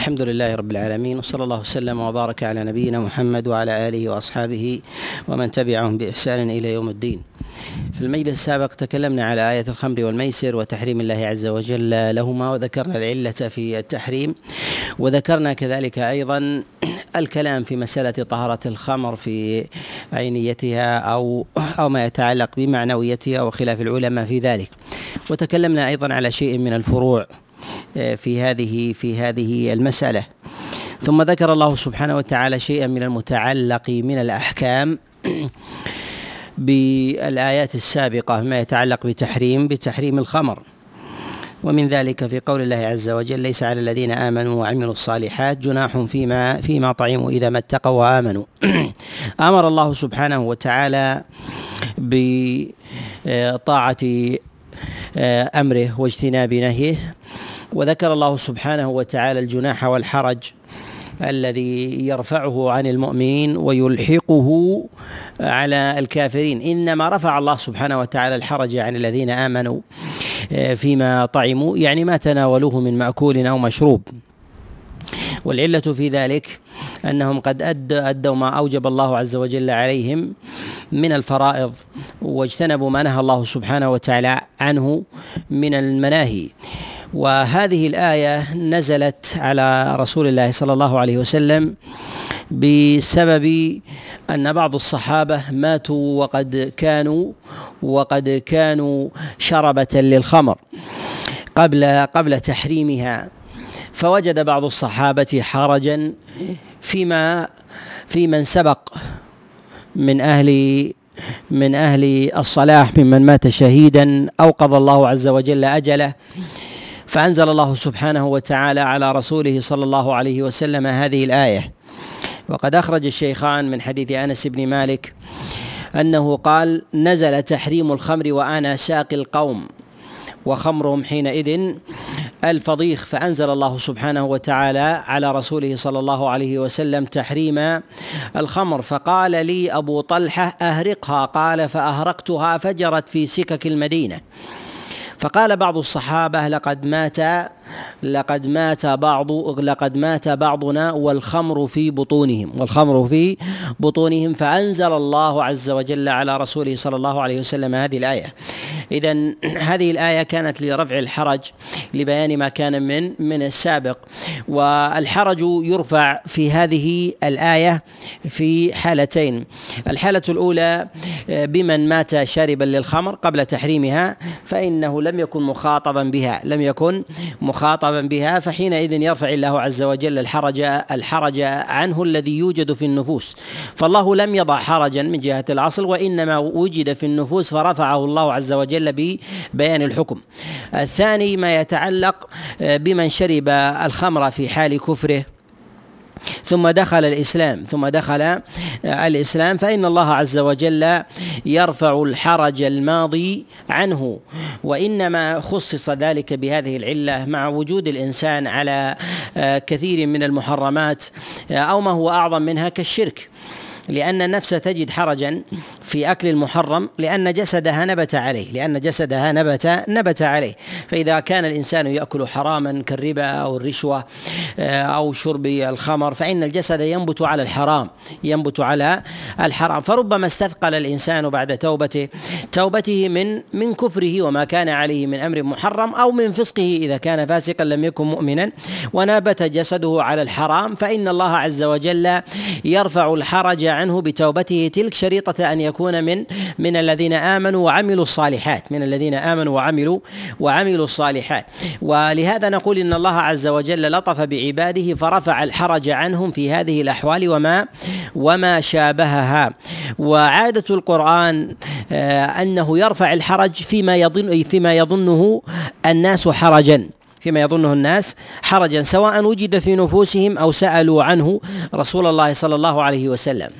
الحمد لله رب العالمين وصلى الله وسلم وبارك على نبينا محمد وعلى آله وأصحابه ومن تبعهم بإحسان إلى يوم الدين. في المجلس السابق تكلمنا على آية الخمر والميسر وتحريم الله عز وجل لهما وذكرنا العلة في التحريم وذكرنا كذلك أيضا الكلام في مسألة طهارة الخمر في عينيتها أو أو ما يتعلق بمعنويتها وخلاف العلماء في ذلك وتكلمنا أيضا على شيء من الفروع في هذه في هذه المسألة. ثم ذكر الله سبحانه وتعالى شيئا من المتعلق من الأحكام بالآيات السابقة ما يتعلق بتحريم بتحريم الخمر. ومن ذلك في قول الله عز وجل ليس على الذين آمنوا وعملوا الصالحات جناح فيما فيما طعموا إذا ما اتقوا وآمنوا. أمر الله سبحانه وتعالى بطاعة آه، أمره واجتناب نهيه. وذكر الله سبحانه وتعالى الجناح والحرج الذي يرفعه عن المؤمنين ويلحقه على الكافرين. إنما رفع الله سبحانه وتعالى الحرج عن الذين آمنوا آه، فيما طعموا يعني ما تناولوه من مأكول أو مشروب. والعلة في ذلك أنهم قد أدوا ما أوجب الله عز وجل عليهم من الفرائض واجتنبوا ما نهى الله سبحانه وتعالى عنه من المناهي. وهذه الآية نزلت على رسول الله صلى الله عليه وسلم بسبب أن بعض الصحابة ماتوا وقد كانوا وقد كانوا شربة للخمر قبل قبل تحريمها. فوجد بعض الصحابة حرجا فيما في من سبق من أهل من أهل الصلاح ممن مات شهيدا أو قضى الله عز وجل أجله. فأنزل الله سبحانه وتعالى على رسوله صلى الله عليه وسلم هذه الآية. وقد أخرج الشيخان من حديث أنس بن مالك أنه قال نزل تحريم الخمر وأنا ساقي القوم وخمرهم حينئذ الفضيخ. فأنزل الله سبحانه وتعالى على رسوله صلى الله عليه وسلم تحريم الخمر. فقال لي أبو طلحة أهرقها. قال فأهرقتها فجرت في سكك المدينة. فقال بعض الصحابة لقد مات لقد مات بعض لقد مات بعضنا والخمر في بطونهم والخمر في بطونهم فأنزل الله عز وجل على رسوله صلى الله عليه وسلم هذه الآية. إذا هذه الآية كانت لرفع الحرج لبيان ما كان من من السابق. والحرج يرفع في هذه الآية في حالتين. الحالة الأولى بمن مات شاربا للخمر قبل تحريمها فإنه لم يكن مخاطبا بها لم يكن مخاطبا بها فحينئذ يرفع الله عز وجل الحرج الحرج عنه الذي يوجد في النفوس. فالله لم يضع حرجا من جهة الأصل وإنما وجد في النفوس فرفعه الله عز وجل ببيان الحكم. الثاني ما يتعلق بمن شرب الخمر في حال كفره. ثم دخل الإسلام ثم دخل الإسلام فإن الله عز وجل يرفع الحرج الماضي عنه. وإنما خصص ذلك بهذه العلة مع وجود الإنسان على كثير من المحرمات أو ما هو أعظم منها كالشرك. لأن النفس تجد حرجا في أكل المحرم لأن جسدها نبت عليه لأن جسدها نبت نبت عليه. فإذا كان الإنسان يأكل حراما كالربا أو الرشوة آه، أو شرب الخمر فإن الجسد ينبت على الحرام ينبت على الحرام. فربما استثقل الإنسان بعد توبته توبته من من كفره وما كان عليه من أمر محرم أو من فسقه إذا كان فاسقا لم يكن مؤمنا ونبت جسده على الحرام. فإن الله عز وجل يرفع الحرج عنه بتوبته. تلك شريطة أن يكون من من الذين آمنوا وعملوا الصالحات من الذين آمنوا وعملوا وعملوا الصالحات. ولهذا نقول إن الله عز وجل لطف بعباده فرفع الحرج عنهم في هذه الأحوال وما وما شابهها. وعادة القرآن آه، أنه يرفع الحرج فيما يظن فيما يظنه الناس حرجا. فيما يظنه الناس حرجا سواء وجد في نفوسهم أو سألوا عنه رسول الله صلى الله عليه وسلم.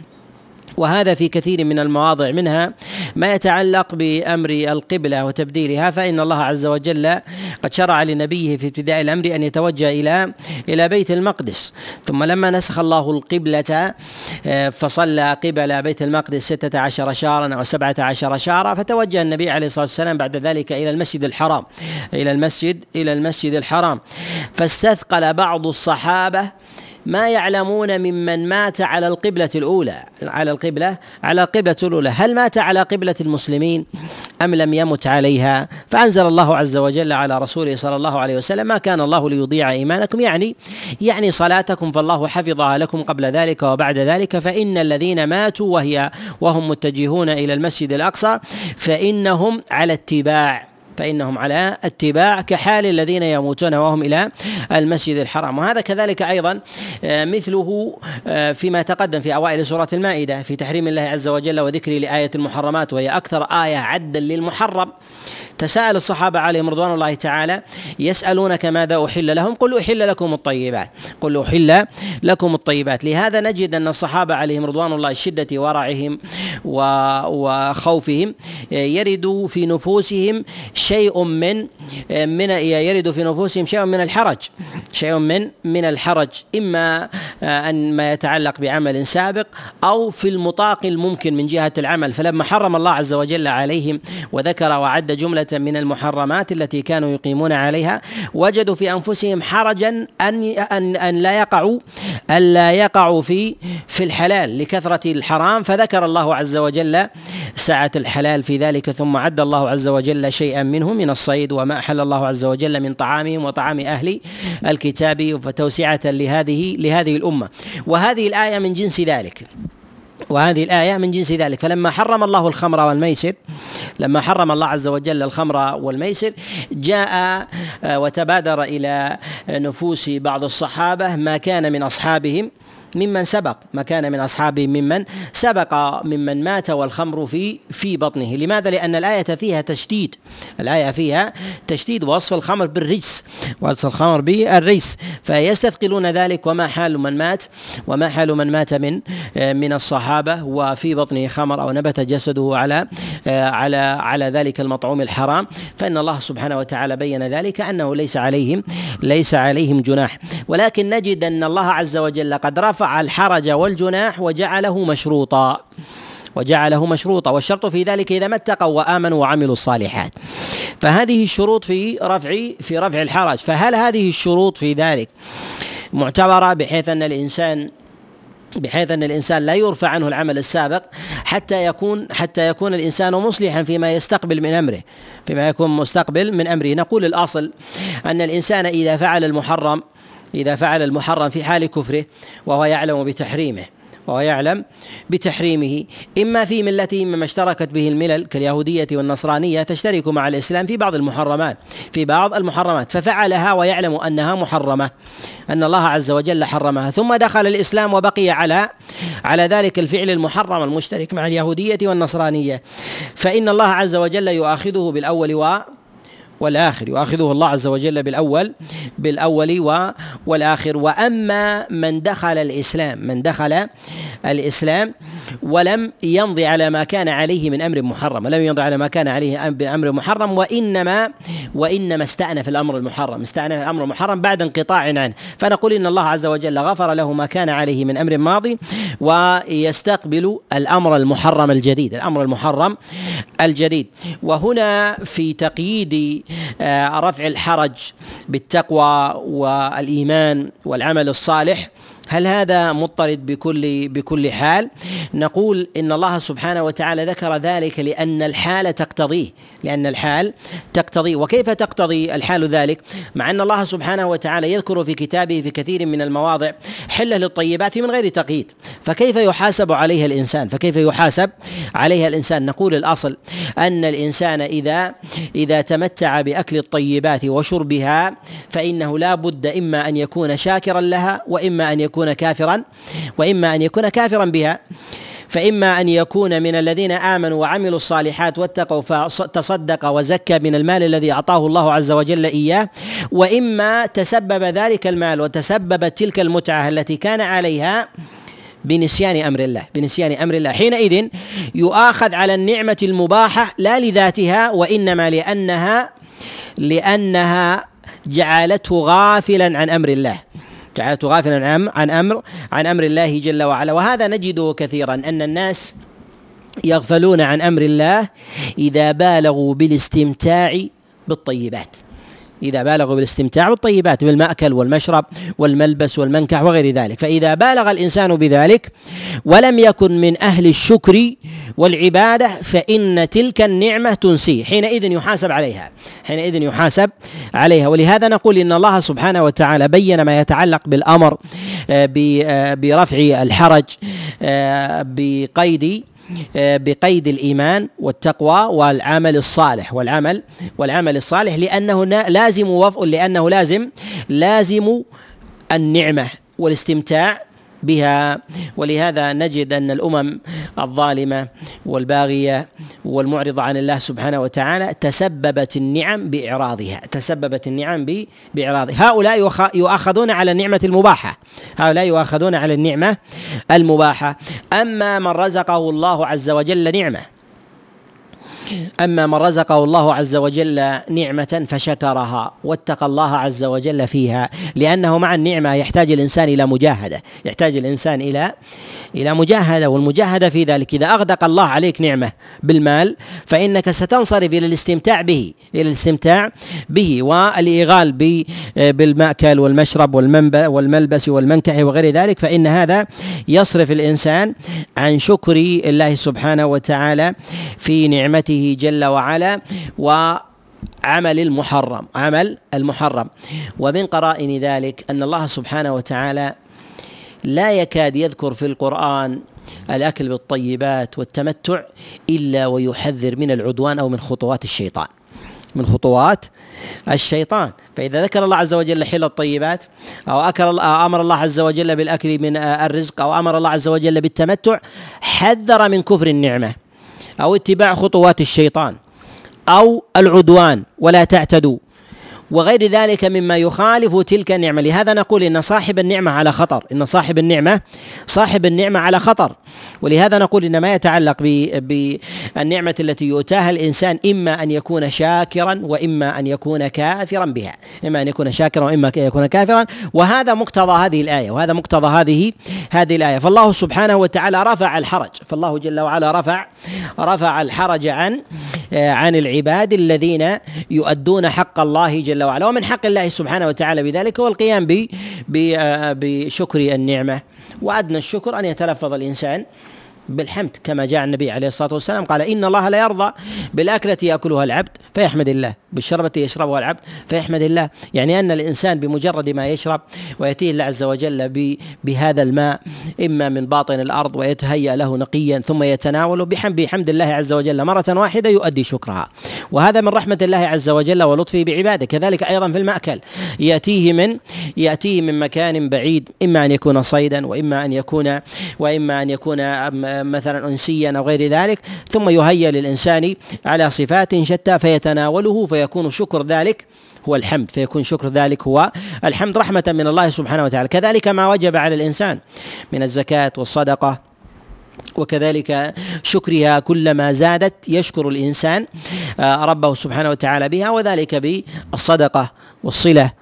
وهذا في كثير من المواضع منها ما يتعلق بأمر القبلة وتبديلها فإن الله عز وجل قد شرع لنبيه في ابتداء الأمر أن يتوجه إلى إلى بيت المقدس. ثم لما نسخ الله القبلة آه، فصلى قبل بيت المقدس ستة عشر شهرا أو سبعة عشر شهرا فتوجه النبي عليه الصلاة والسلام بعد ذلك إلى المسجد الحرام إلى المسجد إلى المسجد الحرام. فاستثقل بعض الصحابة ما يعلمون ممن مات على القبلة الأولى على القبلة على القبلة الأولى. هل مات على قبلة المسلمين أم لم يمت عليها؟ فأنزل الله عز وجل على رسوله صلى الله عليه وسلم ما كان الله ليضيع إيمانكم. يعني يعني صلاتكم فالله حفظها لكم قبل ذلك وبعد ذلك فإن الذين ماتوا وهي وهم متجهون إلى المسجد الأقصى فإنهم على اتباع فإنهم على اتباع كحال الذين يموتون وهم إلى المسجد الحرام. وهذا كذلك أيضا آه، مثله آه، فيما تقدم في أوائل سورة المائدة في تحريم الله عز وجل وذكر لآية المحرمات وهي أكثر آية عدا للمحرم. تساءل الصحابة عليهم رضوان الله تعالى يسألونك ماذا أحل لهم؟ قل أحل لكم الطيبات. قل أحل لكم الطيبات. لهذا نجد أن الصحابة عليهم رضوان الله شدة ورعهم وخوفهم يرد في نفوسهم شيء من من يرد في نفوسهم شيء من الحرج. شيء من من الحرج. إما أن ما يتعلق بعمل سابق أو في المطاق الممكن من جهة العمل. فلما حرم الله عز وجل عليهم وذكر وعد جملة من المحرمات التي كانوا يقيمون عليها وجدوا في أنفسهم حرجا أن أن أن لا يقعوا أن لا يقعوا في في الحلال لكثرة الحرام. فذكر الله عز وجل سعه الحلال في ذلك ثم عد الله عز وجل شيئا منه من الصيد وما أحل الله عز وجل من طعامهم وطعام أهل الكتاب فتوسعة لهذه لهذه الأمة. وهذه الآية من جنس ذلك. وهذه الآية من جنس ذلك. فلما حرم الله الخمر والميسر لما حرم الله عز وجل الخمر والميسر جاء آه، وتبادر إلى نفوس بعض الصحابة ما كان من أصحابهم. ممن سبق ما كان من اصحابه ممن سبق ممن مات والخمر في في بطنه. لماذا؟ لأن الآية فيها تشديد. الآية فيها تشديد وصف الخمر بالرجس وصف الخمر بالرجس. فيستثقلون ذلك وما حال من مات وما حال من مات من من الصحابة وفي بطنه خمر أو نبت جسده على على على ذلك المطعوم الحرام. فإن الله سبحانه وتعالى بين ذلك أنه ليس عليهم ليس عليهم جناح. ولكن نجد أن الله عز وجل قد رفع رفع الحرج والجناح وجعله مشروطا. وجعله مشروطا. والشرط في ذلك إذا ما اتقوا وآمنوا وعملوا الصالحات. فهذه الشروط في رفع في رفع الحرج. فهل هذه الشروط في ذلك معتبرة بحيث أن الإنسان بحيث أن الإنسان لا يرفع عنه العمل السابق حتى يكون حتى يكون الإنسان مصلحا فيما يستقبل من أمره فيما يكون مستقبل من أمره. نقول الأصل أن الإنسان إذا فعل المحرم إذا فعل المحرم في حال كفره وهو يعلم بتحريمه. وهو يعلم بتحريمه. إما في ملته مما اشتركت به الملل كاليهودية والنصرانية تشترك مع الإسلام في بعض المحرمات في بعض المحرمات ففعلها ويعلم أنها محرمة أن الله عز وجل حرمها. ثم دخل الإسلام وبقي على على ذلك الفعل المحرم المشترك مع اليهودية والنصرانية. فإن الله عز وجل يؤاخذه بالأول و والآخر. يؤاخذه الله عز وجل بالأول بالأول والآخر. وأما من دخل الإسلام من دخل الإسلام ولم يمضي على ما كان عليه من أمر محرم ولم يمضي على ما كان عليه من أمر محرم وإنما وإنما استأنف الأمر المحرم استأنف الأمر المحرم بعد انقطاع عنه. فنقول إن الله عز وجل غفر له ما كان عليه من أمر ماضي ويستقبل الأمر المحرم الجديد الأمر المحرم الجديد. وهنا في تقييد آه، رفع الحرج بالتقوى والإيمان والعمل الصالح هل هذا مضطرد بكل بكل حال؟ نقول إن الله سبحانه وتعالى ذكر ذلك لأن الحال تقتضيه، لأن الحال تقتضيه، وكيف تقتضي الحال ذلك؟ مع أن الله سبحانه وتعالى يذكر في كتابه في كثير من المواضع حلة للطيبات من غير تقييد، فكيف يحاسب عليها الإنسان؟ فكيف يحاسب عليها الإنسان؟ نقول الأصل أن الإنسان اذا إذا تمتع بأكل الطيبات وشربها فإنه لا بد إما أن يكون شاكرا لها وإما أن يكون يكون كافرا وإما أن يكون كافرا بها فإما أن يكون من الذين آمنوا وعملوا الصالحات واتقوا فتصدق وزكى من المال الذي أعطاه الله عز وجل إياه وإما تسبب ذلك المال وتسببت تلك المتعة التي كان عليها بنسيان أمر الله بنسيان أمر الله. حينئذ يؤاخذ على النعمة المباحة لا لذاتها وإنما لأنها لأنها جعلته غافلا عن أمر الله. جعلته غافلا عن عن أمر عن أمر الله جل وعلا. وهذا نجده كثيرا أن الناس يغفلون عن أمر الله إذا بالغوا بالاستمتاع بالطيبات. إذا بالغوا بالاستمتاع بالطيبات بالمأكل والمشرب والملبس والمنكح وغير ذلك. فإذا بالغ الإنسان بذلك ولم يكن من أهل الشكر والعبادة فإن تلك النعمة تنسيه. حينئذ يحاسب عليها. حينئذ يحاسب عليها. ولهذا نقول إن الله سبحانه وتعالى بين ما يتعلق بالأمر آه، آه، برفع الحرج آه، بقيد بقيد الإيمان والتقوى والعمل الصالح. والعمل والعمل الصالح لأنه لازم لأنه لازم لازم النعمة والاستمتاع بها. ولهذا نجد أن الأمم الظالمة والباغية والمعرضة عن الله سبحانه وتعالى تسببت النعم بإعراضها تسببت النعم بإعراضها. هؤلاء يؤاخذون على النعمة المباحة. هؤلاء يؤاخذون على النعمة المباحة. أما من رزقه الله عز وجل نعمة أما من رزقه الله عز وجل نعمة فشكرها واتقى الله عز وجل فيها لأنه مع النعمة يحتاج الإنسان إلى مجاهدة يحتاج الإنسان إلى إلى مجاهدة والمجاهدة في ذلك إذا أغدق الله عليك نعمة بالمال فإنك ستنصرف إلى الاستمتاع به إلى الاستمتاع به والايغال بالمأكل والمشرب والملبس والمنكح وغير ذلك فإن هذا يصرف الإنسان عن شكر الله سبحانه وتعالى في نعمته جل وعلا و عمل المحرم عمل المحرم. ومن قرائن ذلك أن الله سبحانه وتعالى لا يكاد يذكر في القرآن الأكل بالطيبات والتمتع إلا ويحذر من العدوان أو من خطوات الشيطان من خطوات الشيطان. فإذا ذكر الله عز وجل حل الطيبات أو أكل أمر الله عز وجل بالأكل من الرزق أو أمر الله عز وجل بالتمتع حذر من كفر النعمة. أو اتباع خطوات الشيطان أو العدوان ولا تعتدوا. وغير ذلك مما يخالف تلك النعمة. لهذا نقول إن صاحب النعمة على خطر إن صاحب النعمة صاحب النعمة على خطر. ولهذا نقول إن ما يتعلق بالنعمة التي يؤتاها الإنسان إما أن يكون شاكرا وإما أن يكون كافرا بها. إما أن يكون شاكرا وإما أن يكون كافرا. وهذا مقتضى هذه الآية وهذا مقتضى هذه هذه الآية. فالله سبحانه وتعالى رفع الحرج. فالله جل وعلا رفع رفع الحرج عن عن العباد الذين يؤدون حق الله جل وعلا ومن حق الله سبحانه وتعالى بذلك هو القيام بشكر النعمة. وأدنى الشكر أن يتلفظ الإنسان بالحمد كما جاء النبي عليه الصلاة والسلام قال إن الله لا يرضى بالأكلة يأكلها العبد فيحمد الله. بالشربة يشربها العبد فيحمد الله. يعني أن الإنسان بمجرد ما يشرب ويأتيه الله عز وجل بهذا الماء إما من باطن الأرض ويتهيأ له نقيا ثم يتناوله بحمد الله عز وجل. مرة واحدة يؤدي شكرها. وهذا من رحمة الله عز وجل ولطفه بعباده. كذلك أيضا في المأكل. يأتيه من يأتيه من مكان بعيد إما أن يكون صيدا وإما أن يكون وإما أن يكون مثلا أنسيا أو غير ذلك ثم يهيأ للإنسان على صفات شتى فيتناوله في فيكون شكر ذلك هو الحمد. فيكون شكر ذلك هو الحمد رحمة من الله سبحانه وتعالى. كذلك ما وجب على الإنسان من الزكاة والصدقة وكذلك شكرها كلما زادت يشكر الإنسان آه، ربه سبحانه وتعالى بها وذلك بالصدقة والصلة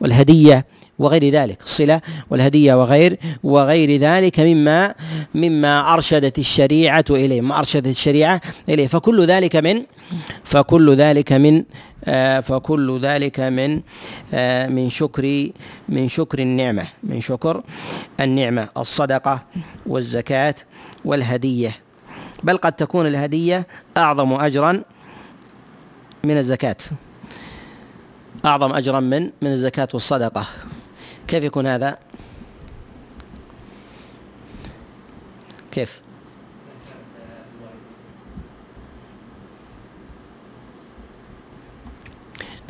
والهدية وغير ذلك. الصلة والهدية وغير وغير ذلك مما مما أرشدت الشريعة إليه ما أرشدت الشريعة إليه. فكل ذلك من فكل ذلك من فكل ذلك من آه، من شكر من شكر النعمة من شكر النعمة الصدقة والزكاة والهدية بل قد تكون الهدية أعظم أجرا من الزكاة أعظم أجرا من من الزكاة والصدقة كيف يكون هذا؟ كيف؟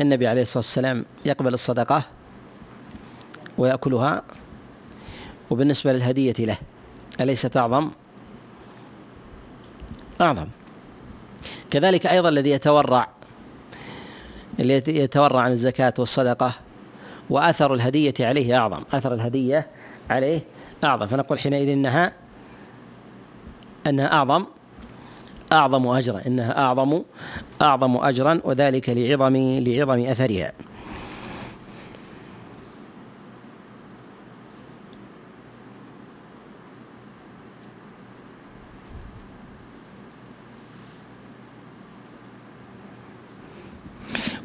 النبي عليه الصلاة والسلام يقبل الصدقة ويأكلها وبالنسبة للهدية له أليست أعظم؟ أعظم. كذلك أيضا الذي يتورع الذي يتورع عن الزكاة والصدقة وأثر الهدية عليه أعظم أثر الهدية عليه أعظم. فنقول حينئذ أنها أنها أعظم. أعظم أجرا إنها أعظم أعظم أجرا وذلك لعظم لعظم أثرها.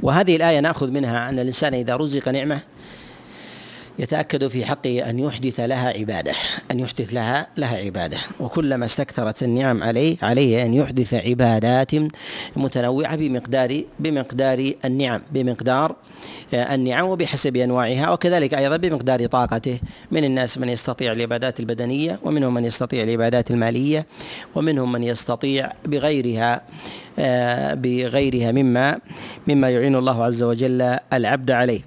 وهذه الآية نأخذ منها أن الإنسان إذا رزق نعمة يتأكد في حقه أن يحدث لها عبادة أن يحدث لها لها عبادة. وكلما استكثرت النعم عليه عليه أن يحدث عبادات متنوعة بمقدار بمقدار النعم بمقدار النعم وبحسب أنواعها وكذلك أيضا بمقدار طاقته. من الناس من يستطيع العبادات البدنية ومنهم من يستطيع العبادات المالية ومنهم من يستطيع بغيرها بغيرها مما مما يعين الله عز وجل العبد عليه.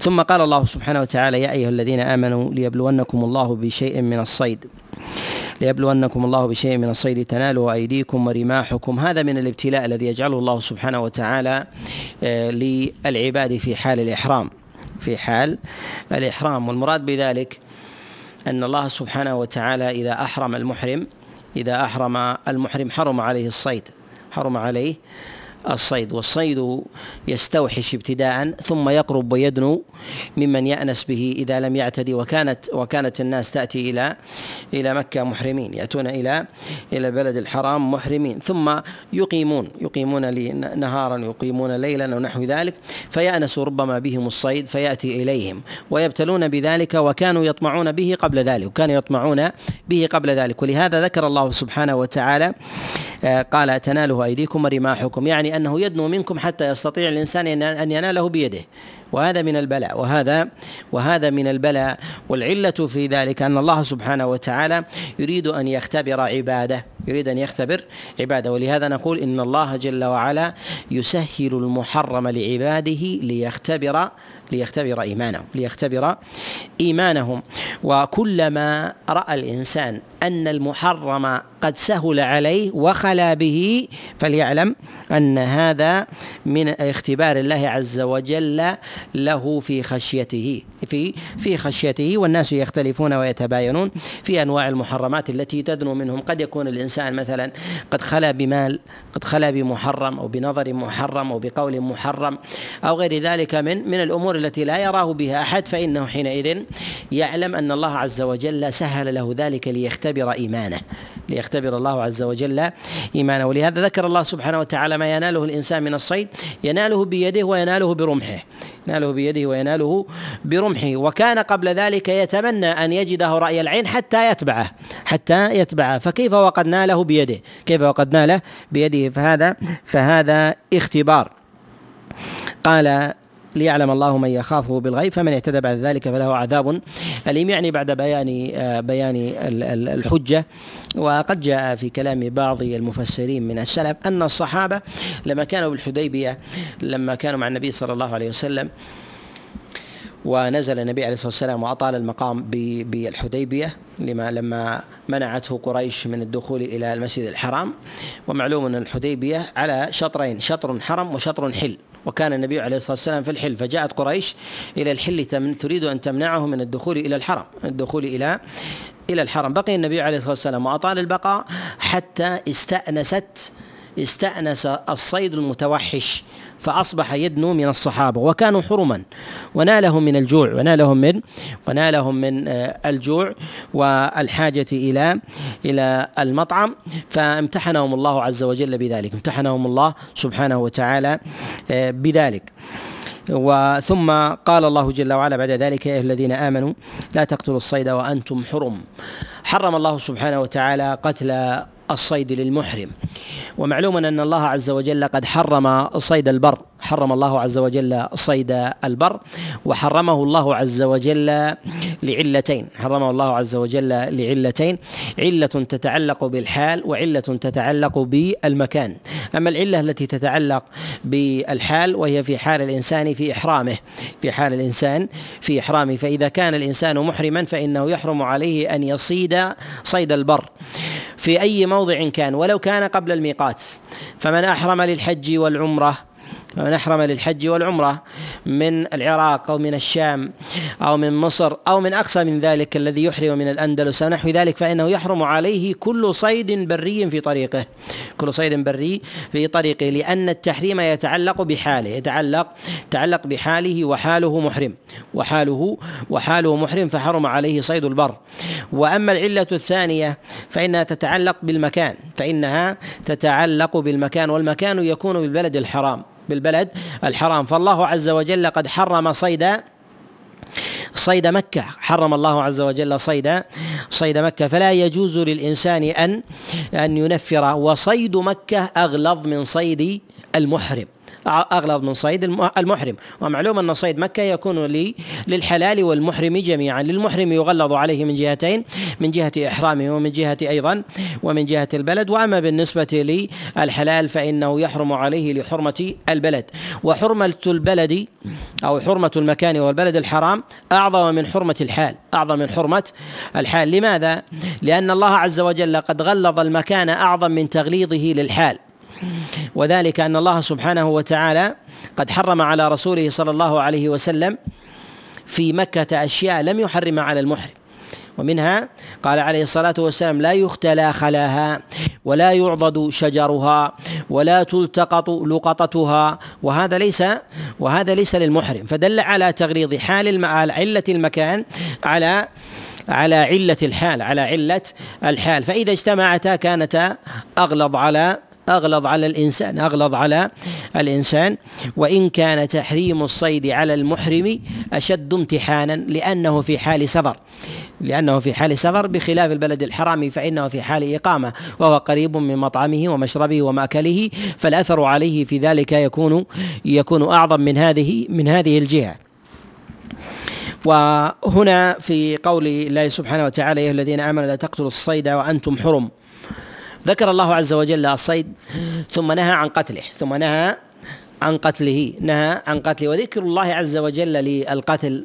ثم قال الله سبحانه وتعالى يا أيها الذين آمنوا ليبلونكم الله بشيء من الصيد. ليبلونكم الله بشيء من الصيد. تناله أيديكم ورماحكم. هذا من الابتلاء الذي يجعله الله سبحانه وتعالى آه، للعباد في حال الإحرام. في حال الإحرام. والمراد بذلك أن الله سبحانه وتعالى إذا أحرم المحرم إذا أحرم المحرم حرم عليه الصيد. حرم عليه الصيد والصيد يستوحش ابتداء ثم يقرب ويدنو ممن يأنس به إذا لم يعتدي وكانت وكانت الناس تأتي إلى إلى مكة محرمين يأتون إلى إلى البلد الحرام محرمين ثم يقيمون يقيمون نهارا يقيمون ليلا ونحو ذلك فيأنس ربما بهم الصيد فيأتي إليهم ويبتلون بذلك وكانوا يطمعون به قبل ذلك وكانوا يطمعون به قبل ذلك ولهذا ذكر الله سبحانه وتعالى آه، قال تناله أيديكم ورماحكم. يعني أنه يدنو منكم حتى يستطيع الإنسان أن يناله بيده. وهذا من البلاء. وهذا وهذا من البلاء. والعلة في ذلك أن الله سبحانه وتعالى يريد أن يختبر عباده. يريد أن يختبر عباده. ولهذا نقول إن الله جل وعلا يسهل المحرم لعباده ليختبر ليختبر إيمانهم. ليختبر إيمانهم. وكلما رأى الإنسان أن المحرم قد سهل عليه وخلا به فليعلم أن هذا من اختبار الله عز وجل له في خشيته في في خشيته والناس يختلفون ويتباينون في أنواع المحرمات التي تدنو منهم. قد يكون الإنسان مثلا قد خلا بمال قد خلا بمحرم أو بنظر محرم أو بقول محرم أو غير ذلك من من الأمور التي لا يراه بها أحد فإنه حينئذ يعلم أن الله عز وجل سهل له ذلك ليختبر إيمانه ليختبر الله عز وجل إيمانه. ولهذا ذكر الله سبحانه وتعالى ما يناله الإنسان من الصيد يناله بيده ويناله برمحه. يناله بيده ويناله برمحه. وكان قبل ذلك يتمنى أن يجده رأي العين حتى يتبعه حتى يتبعه. فكيف وقد ناله بيده؟ كيف وقد ناله بيده؟ فهذا فهذا اختبار. قال ليعلم الله من يخافه بالغيب فمن اعتدى بعد ذلك فله عذاب أليم. يعني بعد بيان آه، بيان الحجة وقد جاء في كلام بعض المفسرين من السلف أن الصحابة لما كانوا بالحديبية لما كانوا مع النبي صلى الله عليه وسلم ونزل النبي عليه الصلاة والسلام وأطال المقام بالحديبية لما لما منعته قريش من الدخول إلى المسجد الحرام. ومعلوم أن الحديبية على شطرين شطر حرم وشطر حل. وكان النبي عليه الصلاة والسلام في الحل. فجاءت قريش إلى الحل تريد أن تمنعه من الدخول إلى الحرم الدخول إلى إلى الحرم. بقي النبي عليه الصلاة والسلام وأطال البقاء حتى استانست استأنس الصيد المتوحش. فأصبح يدنو من الصحابة وكانوا حرما. ونالهم من الجوع ونالهم من ونالهم من آه، الجوع والحاجة إلى إلى المطعم. فامتحنهم الله عز وجل بذلك امتحنهم الله سبحانه وتعالى آه، بذلك. وثم قال الله جل وعلا بعد ذلك يا الذين آمنوا لا تقتلوا الصيد وأنتم حرم. حرم الله سبحانه وتعالى قتل الصيد للمحرم. ومعلوم أن الله عز وجل قد حرم صيد البر. حرم الله عز وجل صيد البر. وحرمه الله عز وجل لعلتين. حرمه الله عز وجل لعلتين. علة تتعلق بالحال وعلة تتعلق بالمكان. أما العلة التي تتعلق بالحال وهي في حال الإنسان في إحرامه. في حال الإنسان في إحرامه. فإذا كان الإنسان محرما فإنه يحرم عليه أن يصيد صيد البر. في أي موضع كان ولو كان قبل الميقات. فمن أحرم للحج والعمرة فمن أحرم للحج والعمرة من العراق أو من الشام أو من مصر أو من أقصى من ذلك الذي يحرم من الأندلس ونحو ذلك فإنه يحرم عليه كل صيد بري في طريقه. كل صيد بري في طريقه لأن التحريم يتعلق بحاله يتعلق يتعلق بحاله وحاله محرم وحاله وحاله محرم فحرم عليه صيد البر. وأما العلة الثانية فإنها تتعلق بالمكان فإنها تتعلق بالمكان والمكان يكون بالبلد الحرام. بالبلد الحرام. فالله عز وجل قد حرم صيد صيد مكة. حرم الله عز وجل صيد صيد مكة. فلا يجوز للإنسان أن أن ينفر. وصيد مكة أغلظ من صيد المحرم. اغلظ من صيد المحرم. ومعلوم أن صيد مكة يكون للحلال والمحرم جميعا. للمحرم يغلظ عليه من جهتين من جهة إحرامه ومن جهة أيضا ومن جهة البلد. وأما بالنسبة للحلال فإنه يحرم عليه لحرمة البلد. وحرمة البلد أو حرمة المكان والبلد الحرام أعظم من حرمة الحال أعظم من حرمة الحال. لماذا؟ لأن الله عز وجل قد غلظ المكان أعظم من تغليظه للحال. وذلك أن الله سبحانه وتعالى قد حرم على رسوله صلى الله عليه وسلم في مكة أشياء لم يحرمها على المحرم. ومنها قال عليه الصلاة والسلام لا يختلى خلاها ولا يعضد شجرها ولا تلتقط لقطتها وهذا ليس وهذا ليس للمحرم. فدل على تغليظ حال علة المكان على على علة الحال على علة الحال. فإذا اجتمعتا كانتا أغلظ على أغلظ على الإنسان أغلظ على الإنسان. وإن كان تحريم الصيد على المحرم أشد امتحانا لأنه في حال سفر. لأنه في حال سفر بخلاف البلد الحرام فإنه في حال إقامة. وهو قريب من مطعمه ومشربه ومأكله فالأثر عليه في ذلك يكون يكون أعظم من هذه من هذه الجهة. وهنا في قول الله سبحانه وتعالى يا الذين آمنوا لا تقتلوا الصيد وأنتم حرم. ذكر الله عز وجل الصيد ثم نهى عن قتله ثم نهى عن قتله نهى عن قتله وذكر الله عز وجل للقتل.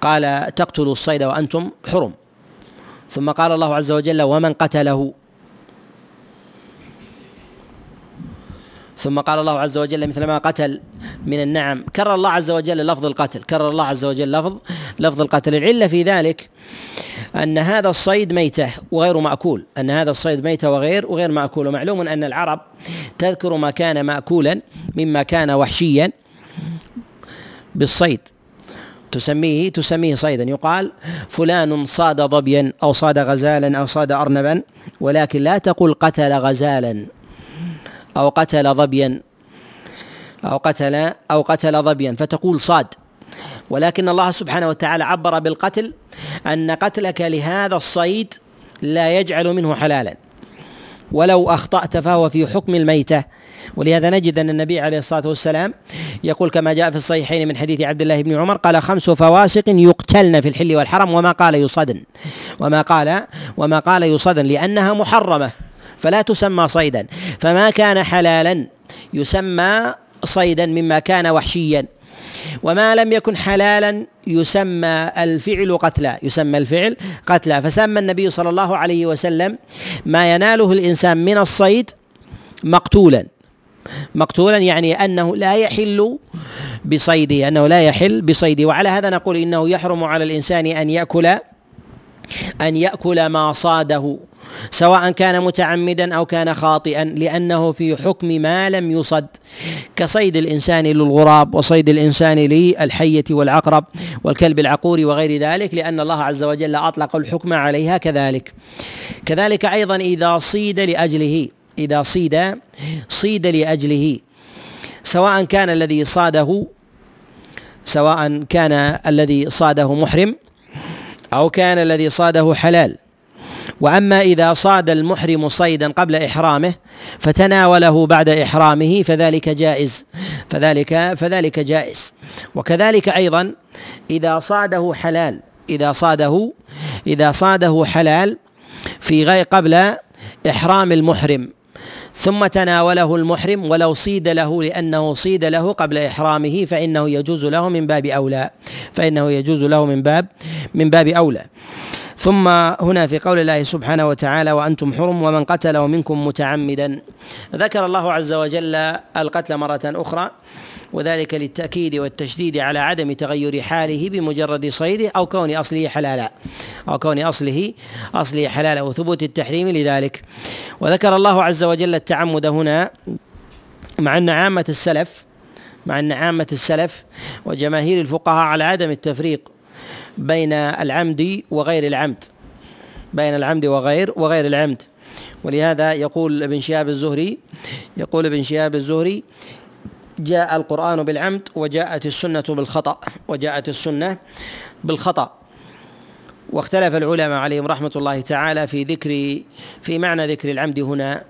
قال تقتلوا الصيد وأنتم حرم. ثم قال الله عز وجل ومن قتله ثم قال الله عز وجل مثل ما قتل من النعم. كرر الله عز وجل لفظ القتل. كرر الله عز وجل لفظ لفظ القتل. العلة في ذلك أن هذا الصيد ميتة وغير مأكول. أن هذا الصيد ميتة وغير وغير مأكول. ومعلوم أن العرب تذكر ما كان مأكولا مما كان وحشيا بالصيد. تسميه تسميه صيدا. يقال فلان صاد ظبيا أو صاد غزالا أو صاد أرنبا ولكن لا تقل قتل غزالا. أو قتل ظبيا. أو قتل أو قتل ظبيا. فتقول صاد. ولكن الله سبحانه وتعالى عبر بالقتل أن قتلك لهذا الصيد لا يجعل منه حلالا. ولو أخطأت فهو في حكم الميتة. ولهذا نجد أن النبي عليه الصلاة والسلام يقول كما جاء في الصحيحين من حديث عبد الله بن عمر قال خمس فواسق يقتلن في الحل والحرم وما قال يصدن وما قال وما قال يصدن لأنها محرمة. فلا تسمى صيدا. فما كان حلالا يسمى صيدا مما كان وحشيا. وما لم يكن حلالا يسمى الفعل قتلا يسمى الفعل قتلا. فسمى النبي صلى الله عليه وسلم ما يناله الإنسان من الصيد مقتولا. مقتولا يعني أنه لا يحل بصيده أنه لا يحل بصيده. وعلى هذا نقول إنه يحرم على الإنسان أن يأكل أن يأكل ما صاده سواء كان متعمدا أو كان خاطئا لأنه في حكم ما لم يصد. كصيد الإنسان للغراب وصيد الإنسان للحية والعقرب والكلب العقور وغير ذلك لأن الله عز وجل أطلق الحكم عليها كذلك. كذلك أيضا إذا صيد لأجله إذا صيد صيد لأجله سواء كان الذي صاده سواء كان الذي صاده محرم أو كان الذي صاده حلال. وأما إذا صاد المحرم صيدا قبل إحرامه فتناوله بعد إحرامه فذلك جائز. فذلك فذلك جائز. وكذلك أيضا إذا صاده حلال إذا صاده إذا صاده حلال في غير قبل إحرام المحرم. ثم تناوله المحرم ولو صيد له لأنه صيد له قبل إحرامه فإنه يجوز له من باب أولى فإنه يجوز له من باب من باب أولى. ثم هنا في قول الله سبحانه وتعالى وأنتم حرم ومن قتل منكم متعمدا. ذكر الله عز وجل القتل مرة أخرى وذلك للتأكيد والتشديد على عدم تغير حاله بمجرد صيده أو كون أصله حلالا أو كون أصله أصله حلالا وثبوت التحريم لذلك. وذكر الله عز وجل التعمد هنا مع أن عامة السلف مع أن عامة السلف وجماهير الفقهاء على عدم التفريق بين العمد وغير العمد. بين العمد وغير وغير العمد. ولهذا يقول ابن شهاب الزهري يقول ابن شهاب الزهري جاء القرآن بالعمد وجاءت السنة بالخطأ وجاءت السنة بالخطأ. واختلف العلماء عليهم رحمة الله تعالى في ذكر في معنى ذكر العمد هنا.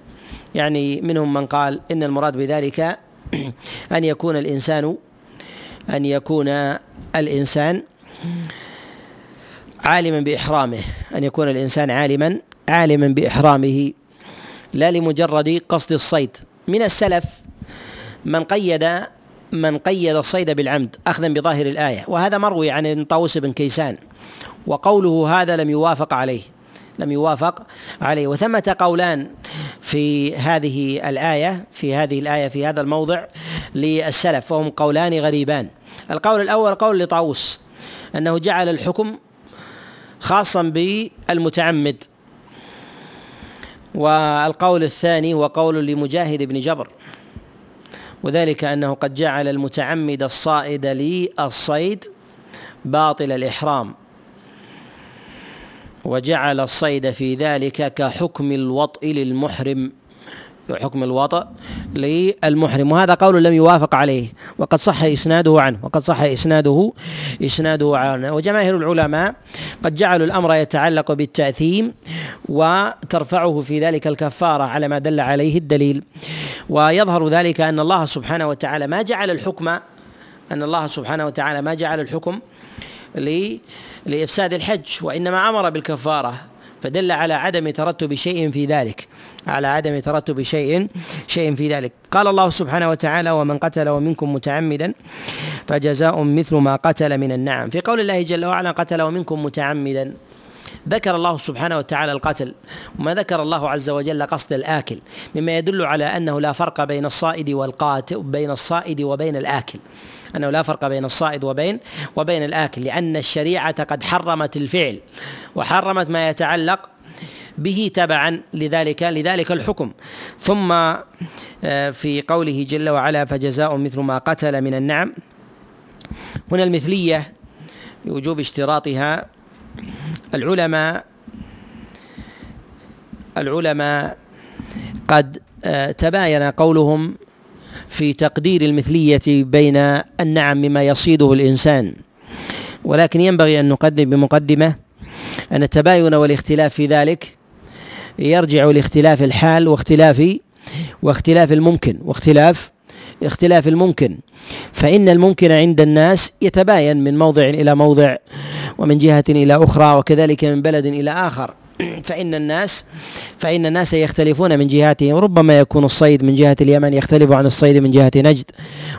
يعني منهم من قال إن المراد بذلك أن يكون الإنسان أن يكون الإنسان عالما بإحرامه أن يكون الإنسان عالما عالما بإحرامه لا لمجرد قصد الصيد. من السلف من قيد من قيد الصيد بالعمد أخذا بظاهر الآية وهذا مروي عن طاووس بن كيسان وقوله هذا لم يوافق عليه لم يوافق عليه. وثمة قولان في هذه الآية في هذه الآية في هذا الموضع للسلف وهم قولان غريبان. القول الأول قول لطاووس أنه جعل الحكم خاصا بالمتعمد. والقول الثاني هو قول لمجاهد بن جبر وذلك أنه قد جعل المتعمد الصائد للصيد باطل الإحرام وجعل الصيد في ذلك كحكم الوطء للمحرم. حكم الوطأ للمحرم وهذا قول لم يوافق عليه وقد صح إسناده عنه وقد صح إسناده إسناده عنه. وجماهير العلماء قد جعلوا الأمر يتعلق بالتأثيم وترفعه في ذلك الكفارة على ما دل عليه الدليل. ويظهر ذلك أن الله سبحانه وتعالى ما جعل الحكم أن الله سبحانه وتعالى ما جعل الحكم لإفساد الحج وإنما أمر بالكفارة فدل على عدم ترتب شيء في ذلك. على عدم ترتب شيء شيء في ذلك. قال الله سبحانه وتعالى ومن قتل ومنكم متعمدا فجزاء مثل ما قتل من النعم. في قول الله جل وعلا قتل ومنكم متعمدا. ذكر الله سبحانه وتعالى القتل وما ذكر الله عز وجل قصد الآكل مما يدل على أنه لا فرق بين الصائد والقاتل بين الصائد وبين الآكل. أنه لا فرق بين الصائد وبين وبين الآكل لأن الشريعة قد حرمت الفعل وحرمت ما يتعلق به تبعا لذلك لذلك الحكم. ثم آه، في قوله جل وعلا فجزاء مثل ما قتل من النعم. هنا المثلية بوجوب اشتراطها العلماء العلماء قد آه، تباين قولهم في تقدير المثلية بين النعم مما يصيده الإنسان. ولكن ينبغي أن نقدم بمقدمة أن التباين والاختلاف في ذلك يرجع لاختلاف الحال واختلاف واختلاف الممكن واختلاف اختلاف الممكن. فإن الممكن عند الناس يتباين من موضع إلى موضع ومن جهة إلى أخرى وكذلك من بلد إلى آخر. فإن الناس فإن الناس يختلفون من جهاتهم ربما يكون الصيد من جهة اليمن يختلف عن الصيد من جهة نجد.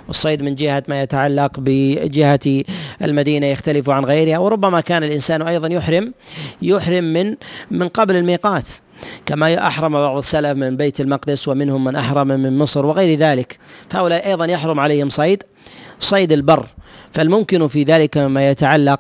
والصيد من جهة ما يتعلق بجهة المدينة يختلف عن غيرها. وربما كان الإنسان أيضا يحرم يحرم من من قبل الميقات. كما أحرم بعض السلف من بيت المقدس ومنهم من أحرم من مصر وغير ذلك. فهؤلاء أيضا يحرم عليهم صيد صيد البر. فالممكن في ذلك ما يتعلق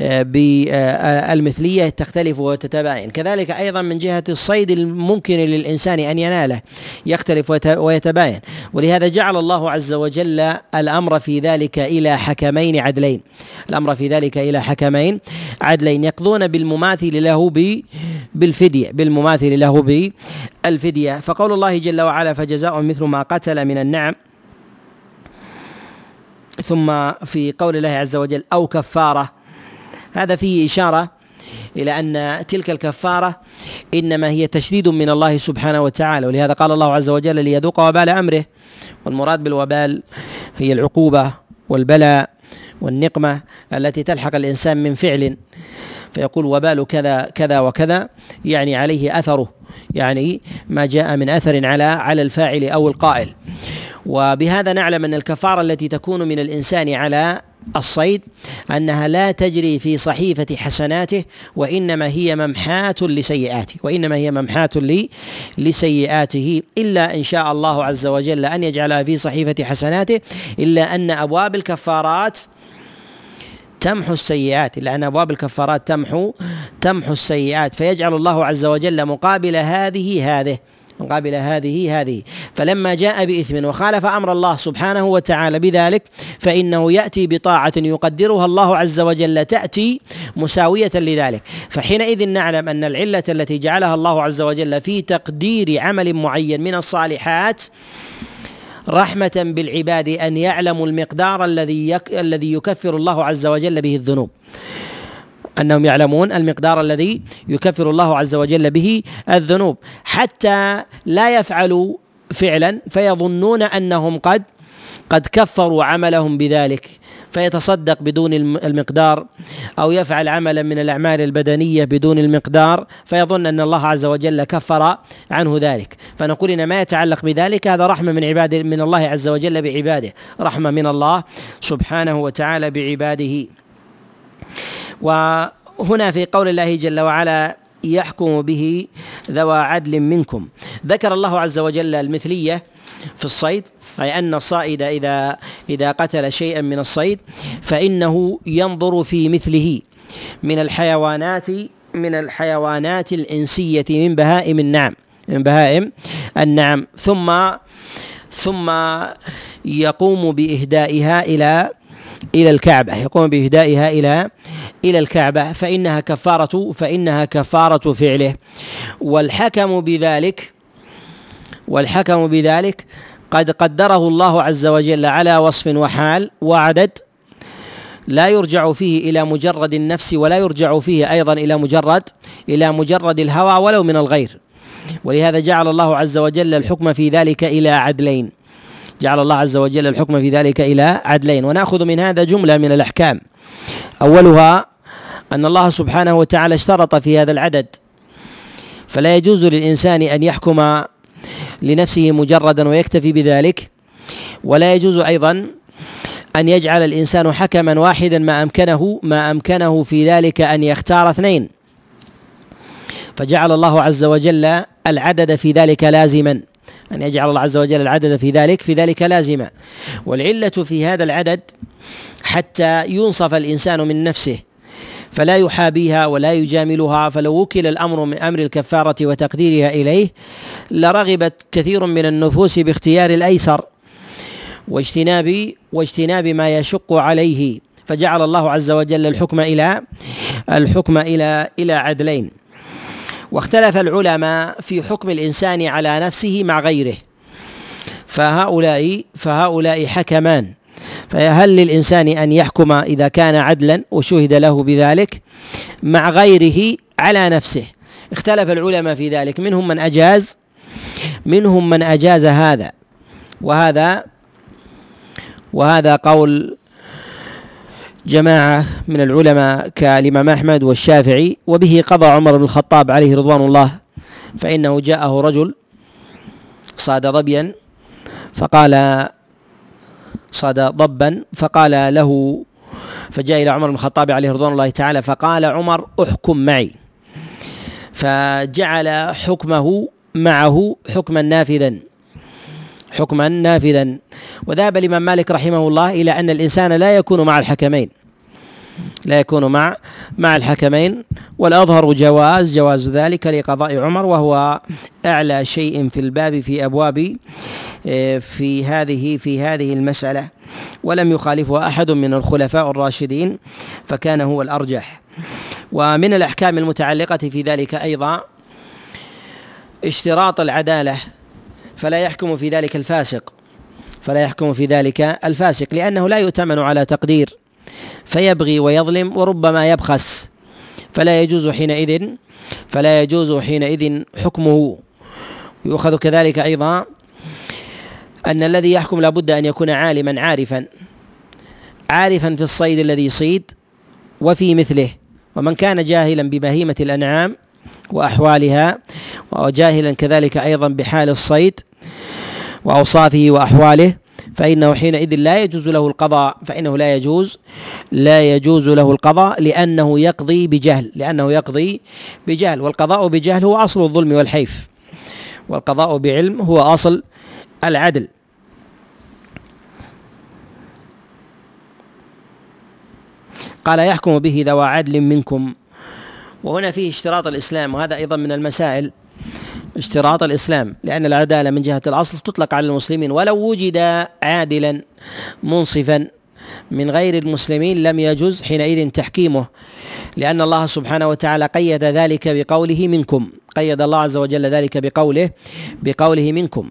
آه، بالمثلية تختلف وتتباين. كذلك أيضا من جهة الصيد الممكن للإنسان أن يناله يختلف ويتباين. ولهذا جعل الله عز وجل الأمر في ذلك إلى حكمين عدلين. الأمر في ذلك إلى حكمين عدلين. يقضون بالمماثل له بالفدية بالمماثل له بالفدية فقول الله جل وعلا فجزاء مثل ما قتل من النعم ثم في قول الله عز وجل أو كفارة. هذا فيه إشارة إلى أن تلك الكفارة إنما هي تشديد من الله سبحانه وتعالى ولهذا قال الله عز وجل ليذوق وبال أمره والمراد بالوبال هي العقوبة والبلاء والنقمة التي تلحق الإنسان من فعل. فيقول وبال كذا كذا وكذا يعني عليه أثره يعني ما جاء من أثر على على الفاعل أو القائل. وبهذا نعلم أن الكفارة التي تكون من الإنسان على الصيد أنها لا تجري في صحيفة حسناته وإنما هي ممحاة لسيئاته وإنما هي ممحاة لسيئاته. إلا إن شاء الله عز وجل أن يجعلها في صحيفة حسناته إلا أن أبواب الكفارات تمحو السيئات لأن أبواب الكفارات تمحو تمحو السيئات. فيجعل الله عز وجل مقابل هذه هذه مقابل هذه هذه. فلما جاء بإثم وخالف أمر الله سبحانه وتعالى بذلك فإنه يأتي بطاعة يقدرها الله عز وجل تأتي مساوية لذلك. فحينئذ نعلم أن العلة التي جعلها الله عز وجل في تقدير عمل معين من الصالحات رحمة بالعباد أن يعلموا المقدار الذي يك... الذي يكفر الله عز وجل به الذنوب. أنهم يعلمون المقدار الذي يكفر الله عز وجل به الذنوب. حتى لا يفعلوا فعلا فيظنون أنهم قد قد كفروا عملهم بذلك. فيتصدق بدون المقدار أو يفعل عملا من الأعمال البدنية بدون المقدار فيظن أن الله عز وجل كفر عنه ذلك. فنقول إن ما يتعلق بذلك هذا رحمة من عباد من الله عز وجل بعباده. رحمة من الله سبحانه وتعالى بعباده. وهنا في قول الله جل وعلا يحكم به ذوى عدل منكم. ذكر الله عز وجل المثلية في الصيد أي أن الصائد إذا إذا قتل شيئا من الصيد فإنه ينظر في مثله من الحيوانات من الحيوانات الإنسية من بهائم النعم من بهائم النعم. ثم ثم يقوم بإهدائها إلى إلى الكعبة. يقوم بإهدائها إلى إلى الكعبة. فإنها كفارة فإنها كفارة فعله. والحكم بذلك والحكم بذلك قد قدره الله عز وجل على وصف وحال وعدد لا يرجع فيه إلى مجرد النفس ولا يرجع فيه أيضا إلى مجرد إلى مجرد الهوى ولو من الغير. ولهذا جعل الله عز وجل الحكم في ذلك إلى عدلين. جعل الله عز وجل الحكم في ذلك إلى عدلين. ونأخذ من هذا جملة من الأحكام. أولها أن الله سبحانه وتعالى اشترط في هذا العدد. فلا يجوز للإنسان أن يحكم لنفسه مجردا ويكتفي بذلك. ولا يجوز أيضا أن يجعل الإنسان حكما واحدا ما أمكنه ما أمكنه في ذلك أن يختار اثنين. فجعل الله عز وجل العدد في ذلك لازما. أن يجعل الله عز وجل العدد في ذلك في ذلك لازما. والعلة في هذا العدد حتى ينصف الإنسان من نفسه. فلا يحابيها ولا يجاملها فلو وكل الأمر من أمر الكفارة وتقديرها إليه لرغبت كثير من النفوس باختيار الأيسر واجتناب واجتناب ما يشق عليه. فجعل الله عز وجل الحكم إلى الحكم إلى إلى عدلين. واختلف العلماء في حكم الإنسان على نفسه مع غيره. فهؤلاء فهؤلاء حكمان. فهل للإنسان أن يحكم إذا كان عدلا وشهد له بذلك مع غيره على نفسه؟ اختلف العلماء في ذلك. منهم من أجاز منهم من أجاز هذا. وهذا وهذا قول جماعة من العلماء كالإمام أحمد والشافعي وبه قضى عمر بن الخطاب عليه رضوان الله فإنه جاءه رجل صاد ظبيا فقال صاد ضبا فقال له فجاء إلى عمر بن الخطاب عليه رضوان الله تعالى فقال عمر احكم معي. فجعل حكمه معه حكما نافذا حكما نافذا. وذهب الإمام مالك رحمه الله إلى أن الإنسان لا يكون مع الحكمين. لا يكون مع مع الحكمين. والأظهر جواز جواز ذلك لقضاء عمر وهو أعلى شيء في الباب في أبواب آه، في هذه في هذه المسألة. ولم يخالفه أحد من الخلفاء الراشدين فكان هو الأرجح. ومن الأحكام المتعلقة في ذلك أيضا اشتراط العدالة. فلا يحكم في ذلك الفاسق. فلا يحكم في ذلك الفاسق لأنه لا يؤتمن على تقدير. فيبغي ويظلم وربما يبخس. فلا يجوز حينئذ فلا يجوز حينئذ حكمه. يؤخذ كذلك أيضا أن الذي يحكم لابد أن يكون عالما عارفا عارفا في الصيد الذي يصيد وفي مثله. ومن كان جاهلا ببهيمة الأنعام وأحوالها وجاهلا كذلك أيضا بحال الصيد وأوصافه وأحواله فإنه حينئذ لا يجوز له القضاء فإنه لا يجوز لا يجوز له القضاء لأنه يقضي بجهل لأنه يقضي بجهل والقضاء بجهل هو أصل الظلم والحيف والقضاء بعلم هو أصل العدل. قال يحكم به ذوى عدل منكم وهنا فيه اشتراط الإسلام وهذا أيضا من المسائل اشتراط الإسلام لأن العدالة من جهة الأصل تطلق على المسلمين ولو وجد عادلا منصفا من غير المسلمين لم يجوز حينئذ تحكيمه. لأن الله سبحانه وتعالى قيد ذلك بقوله منكم قيد الله عز وجل ذلك بقوله بقوله منكم.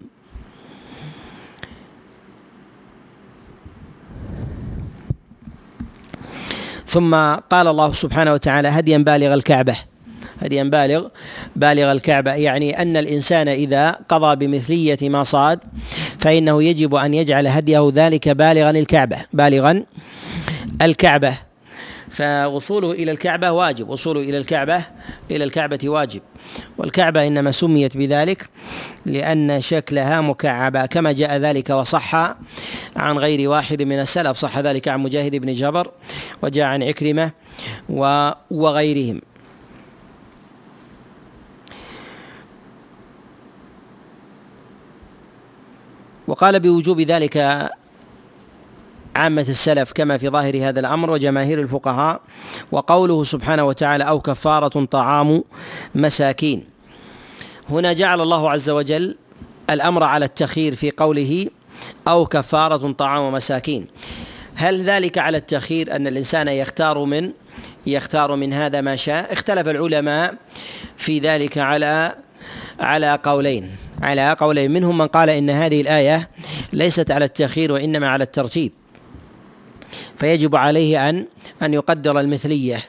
ثم قال الله سبحانه وتعالى هديا بالغ الكعبة. هديا بالغ بالغ الكعبة. يعني أن الإنسان إذا قضى بمثلية ما صاد فإنه يجب أن يجعل هديه ذلك بالغا الكعبة بالغا الكعبة. فوصوله إلى الكعبة واجب وصوله إلى الكعبة إلى الكعبة واجب. والكعبة إنما سميت بذلك لأن شكلها مكعبة كما جاء ذلك وصح عن غير واحد من السلف صح ذلك عن مجاهد بن جبر وجاء عن عكرمة وغيرهم. وقال بوجوب ذلك عامة السلف كما في ظاهر هذا الأمر وجماهير الفقهاء وقوله سبحانه وتعالى أو كفارة طعام مساكين. هنا جعل الله عز وجل الأمر على التخيير في قوله أو كفارة طعام مساكين. هل ذلك على التخيير أن الإنسان يختار من يختار من هذا ما شاء؟ اختلف العلماء في ذلك على على قولين. على قولين. منهم من قال إن هذه الآية ليست على التأخير وإنما على الترتيب. فيجب عليه ان أن يقدر المثلية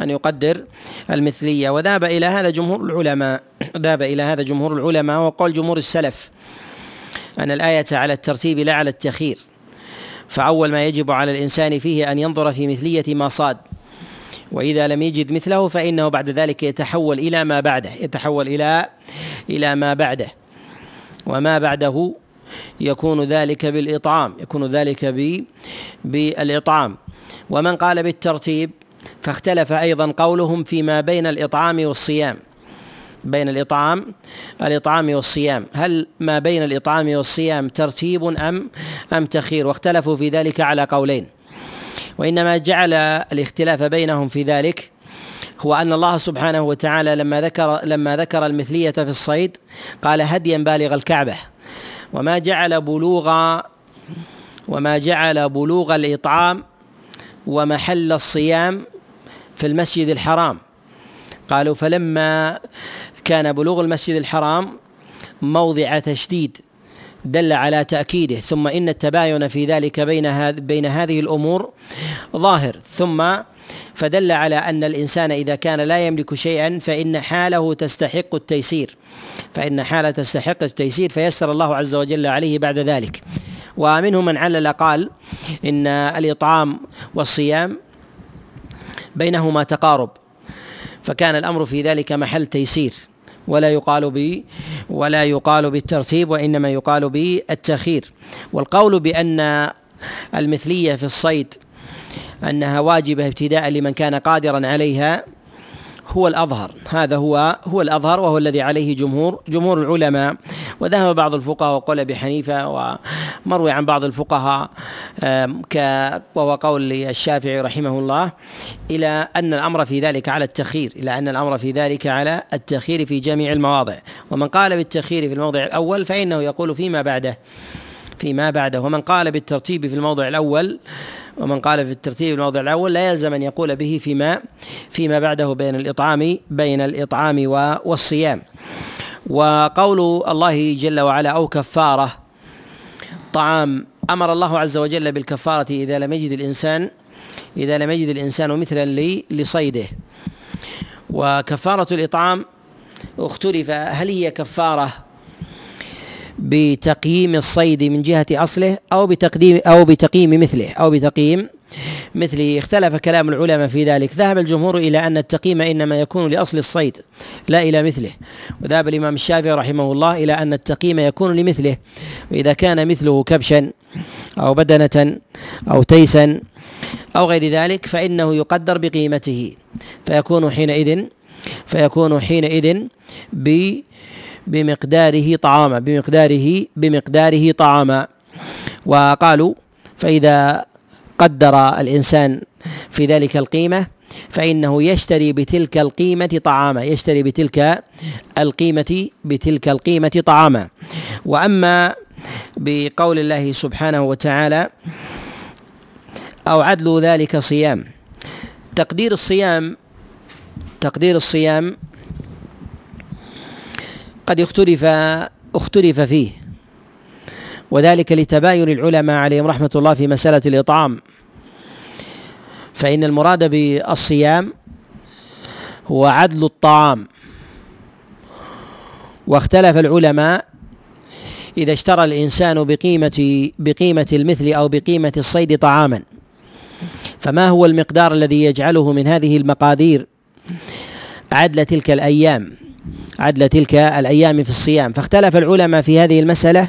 أن يقدر المثلية. وذهب إلى هذا جمهور العلماء ذهب إلى هذا جمهور العلماء وقول جمهور السلف أن الآية على الترتيب لا على التأخير. فأول ما يجب على الإنسان فيه أن ينظر في مثلية ما صاد. وإذا لم يجد مثله فإنه بعد ذلك يتحول إلى ما بعده يتحول إلى إلى ما بعده. وما بعده يكون ذلك بالإطعام يكون ذلك بالإطعام. ومن قال بالترتيب فاختلف أيضا قولهم فيما بين الإطعام والصيام. بين الإطعام الإطعام والصيام. هل ما بين الإطعام والصيام ترتيب أم أم تخير؟ واختلفوا في ذلك على قولين. وإنما جعل الاختلاف بينهم في ذلك هو أن الله سبحانه وتعالى لما ذكر لما ذكر المثلية في الصيد قال هديا بالغ الكعبة. وما جعل بلوغ وما جعل بلوغ الإطعام ومحل الصيام في المسجد الحرام. قالوا فلما كان بلوغ المسجد الحرام موضع تشديد دل على تأكيده ثم إن التباين في ذلك بين بين هذه الأمور ظاهر ثم فدل على أن الإنسان إذا كان لا يملك شيئا فإن حاله تستحق التيسير. فإن حاله تستحق التيسير فيسر الله عز وجل عليه بعد ذلك. ومنهم من علل قال إن الإطعام والصيام بينهما تقارب فكان الأمر في ذلك محل تيسير. ولا يقال ب ولا يقال بالترتيب وإنما يقال بالتاخير والقول بأن المثلية في الصيد أنها واجبة ابتداء لمن كان قادرا عليها هو الأظهر. هذا هو هو الأظهر وهو الذي عليه جمهور جمهور العلماء. وذهب بعض الفقهاء وقال أبي حنيفة ومروي عن بعض الفقهاء وهو قول الشافعي رحمه الله إلى أن الأمر في ذلك على التخيير إلى أن الأمر في ذلك على التخيير في جميع المواضع. ومن قال بالتخيير في الموضع الأول فإنه يقول فيما بعده فيما بعده. ومن قال بالترتيب في الموضع الأول ومن قال في الترتيب الموضع الأول لا يلزم أن يقول به فيما فيما بعده بين الإطعام بين الإطعام والصيام. وقول الله جل وعلا أو كفارة طعام أمر الله عز وجل بالكفارة إذا لم يجد الإنسان إذا لم يجد الإنسان مثلا لصيده. وكفارة الإطعام اختلف هل هي كفارة بتقييم الصيد من جهة أصله أو بتقديم أو بتقييم مثله أو بتقييم مثله. اختلف كلام العلماء في ذلك. ذهب الجمهور إلى أن التقييم إنما يكون لأصل الصيد لا إلى مثله. وذهب الإمام الشافعي رحمه الله إلى أن التقييم يكون لمثله. وإذا كان مثله كبشا أو بدنة أو تيسا أو غير ذلك فإنه يقدر بقيمته. فيكون حينئذ فيكون حينئذ ب بمقداره طعاما بمقداره بمقداره طعاما. وقالوا فإذا قدر الإنسان في ذلك القيمة فإنه يشتري بتلك القيمة طعاما يشتري بتلك القيمة بتلك القيمة طعاما. وأما بقول الله سبحانه وتعالى أو عدل ذلك صيام تقدير الصيام تقدير الصيام قد اختلف اختلف فيه. وذلك لتباين العلماء عليهم رحمة الله في مسألة الإطعام. فإن المراد بالصيام هو عدل الطعام. واختلف العلماء إذا اشترى الإنسان بقيمة بقيمة المثل أو بقيمة الصيد طعاما. فما هو المقدار الذي يجعله من هذه المقادير عدل تلك الأيام؟ عدل تلك الأيام في الصيام. فاختلف العلماء في هذه المسألة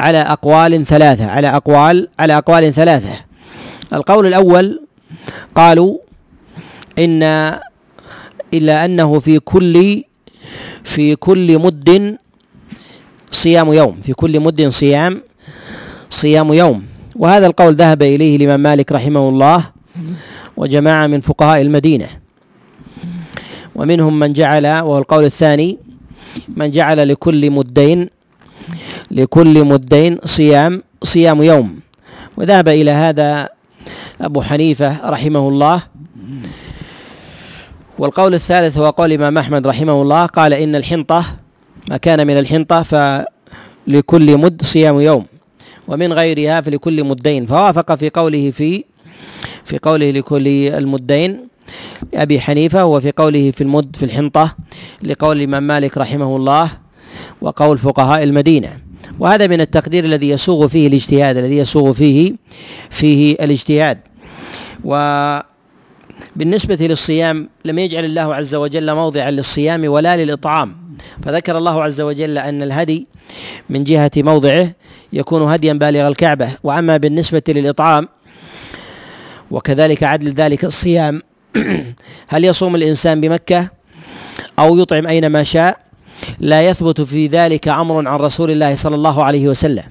على أقوال ثلاثة على أقوال على أقوال ثلاثة. القول الأول قالوا إن إلا أنه في كل في كل مد صيام يوم في كل مد صيام صيام يوم. وهذا القول ذهب إليه الإمام مالك رحمه الله وجماعة من فقهاء المدينة. ومنهم من جعل وهو القول الثاني من جعل لكل مدين لكل مدين صيام صيام يوم. وذهب إلى هذا أبو حنيفة رحمه الله. والقول الثالث هو قول الإمام أحمد رحمه الله قال إن الحنطة ما كان من الحنطة فلكل مد صيام يوم ومن غيرها فلكل مدين. فوافق في قوله في في قوله لكل المدين أبي حنيفة وفي قوله في المد في الحنطة لقول الإمام مالك رحمه الله وقول فقهاء المدينة. وهذا من التقدير الذي يسوغ فيه الاجتهاد الذي يسوغ فيه فيه الاجتهاد. وبالنسبة للصيام لم يجعل الله عز وجل موضعا للصيام ولا للإطعام. فذكر الله عز وجل أن الهدي من جهة موضعه يكون هديا بالغ الكعبة. وأما بالنسبة للإطعام وكذلك عدل ذلك الصيام هل يصوم الإنسان بمكة أو يطعم أينما شاء؟ لا يثبت في ذلك أمر عن رسول الله صلى الله عليه وسلم.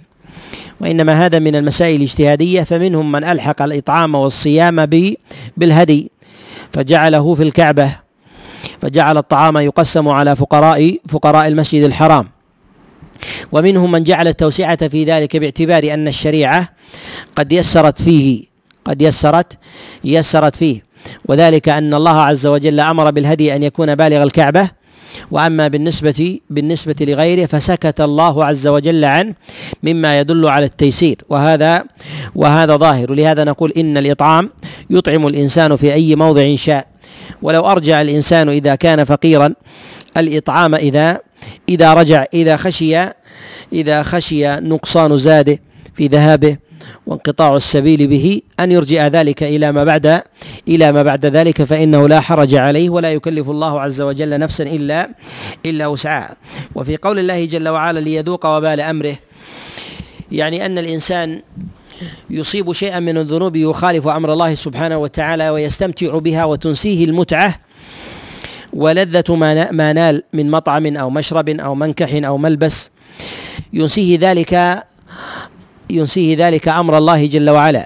وإنما هذا من المسائل الاجتهادية فمنهم من ألحق الإطعام والصيام بالهدي فجعله في الكعبة فجعل الطعام يقسم على فقراء فقراء المسجد الحرام. ومنهم من جعل التوسعة في ذلك باعتبار أن الشريعة قد يسرت فيه قد يسرت يسرت فيه. وذلك أن الله عز وجل أمر بالهدي أن يكون بالغ الكعبة وأما بالنسبة بالنسبة لغيره فسكت الله عز وجل عنه مما يدل على التيسير. وهذا وهذا ظاهر. لهذا نقول إن الإطعام يطعم الإنسان في أي موضع شاء. ولو أرجع الإنسان إذا كان فقيرا الإطعام اذا إذا رجع إذا خشي إذا خشي نقصان زاده في ذهابه وانقطاع السبيل به أن يرجع ذلك إلى ما بعد إلى ما بعد ذلك فإنه لا حرج عليه ولا يكلف الله عز وجل نفسا إلا إلا وسعها. وفي قول الله جل وعلا ليذوق وبال أمره يعني أن الإنسان يصيب شيئا من الذنوب يخالف أمر الله سبحانه وتعالى ويستمتع بها وتنسيه المتعة ولذة ما نال من مطعم أو مشرب أو منكح أو ملبس ينسيه ذلك ينسيه ذلك أمر الله جل وعلا.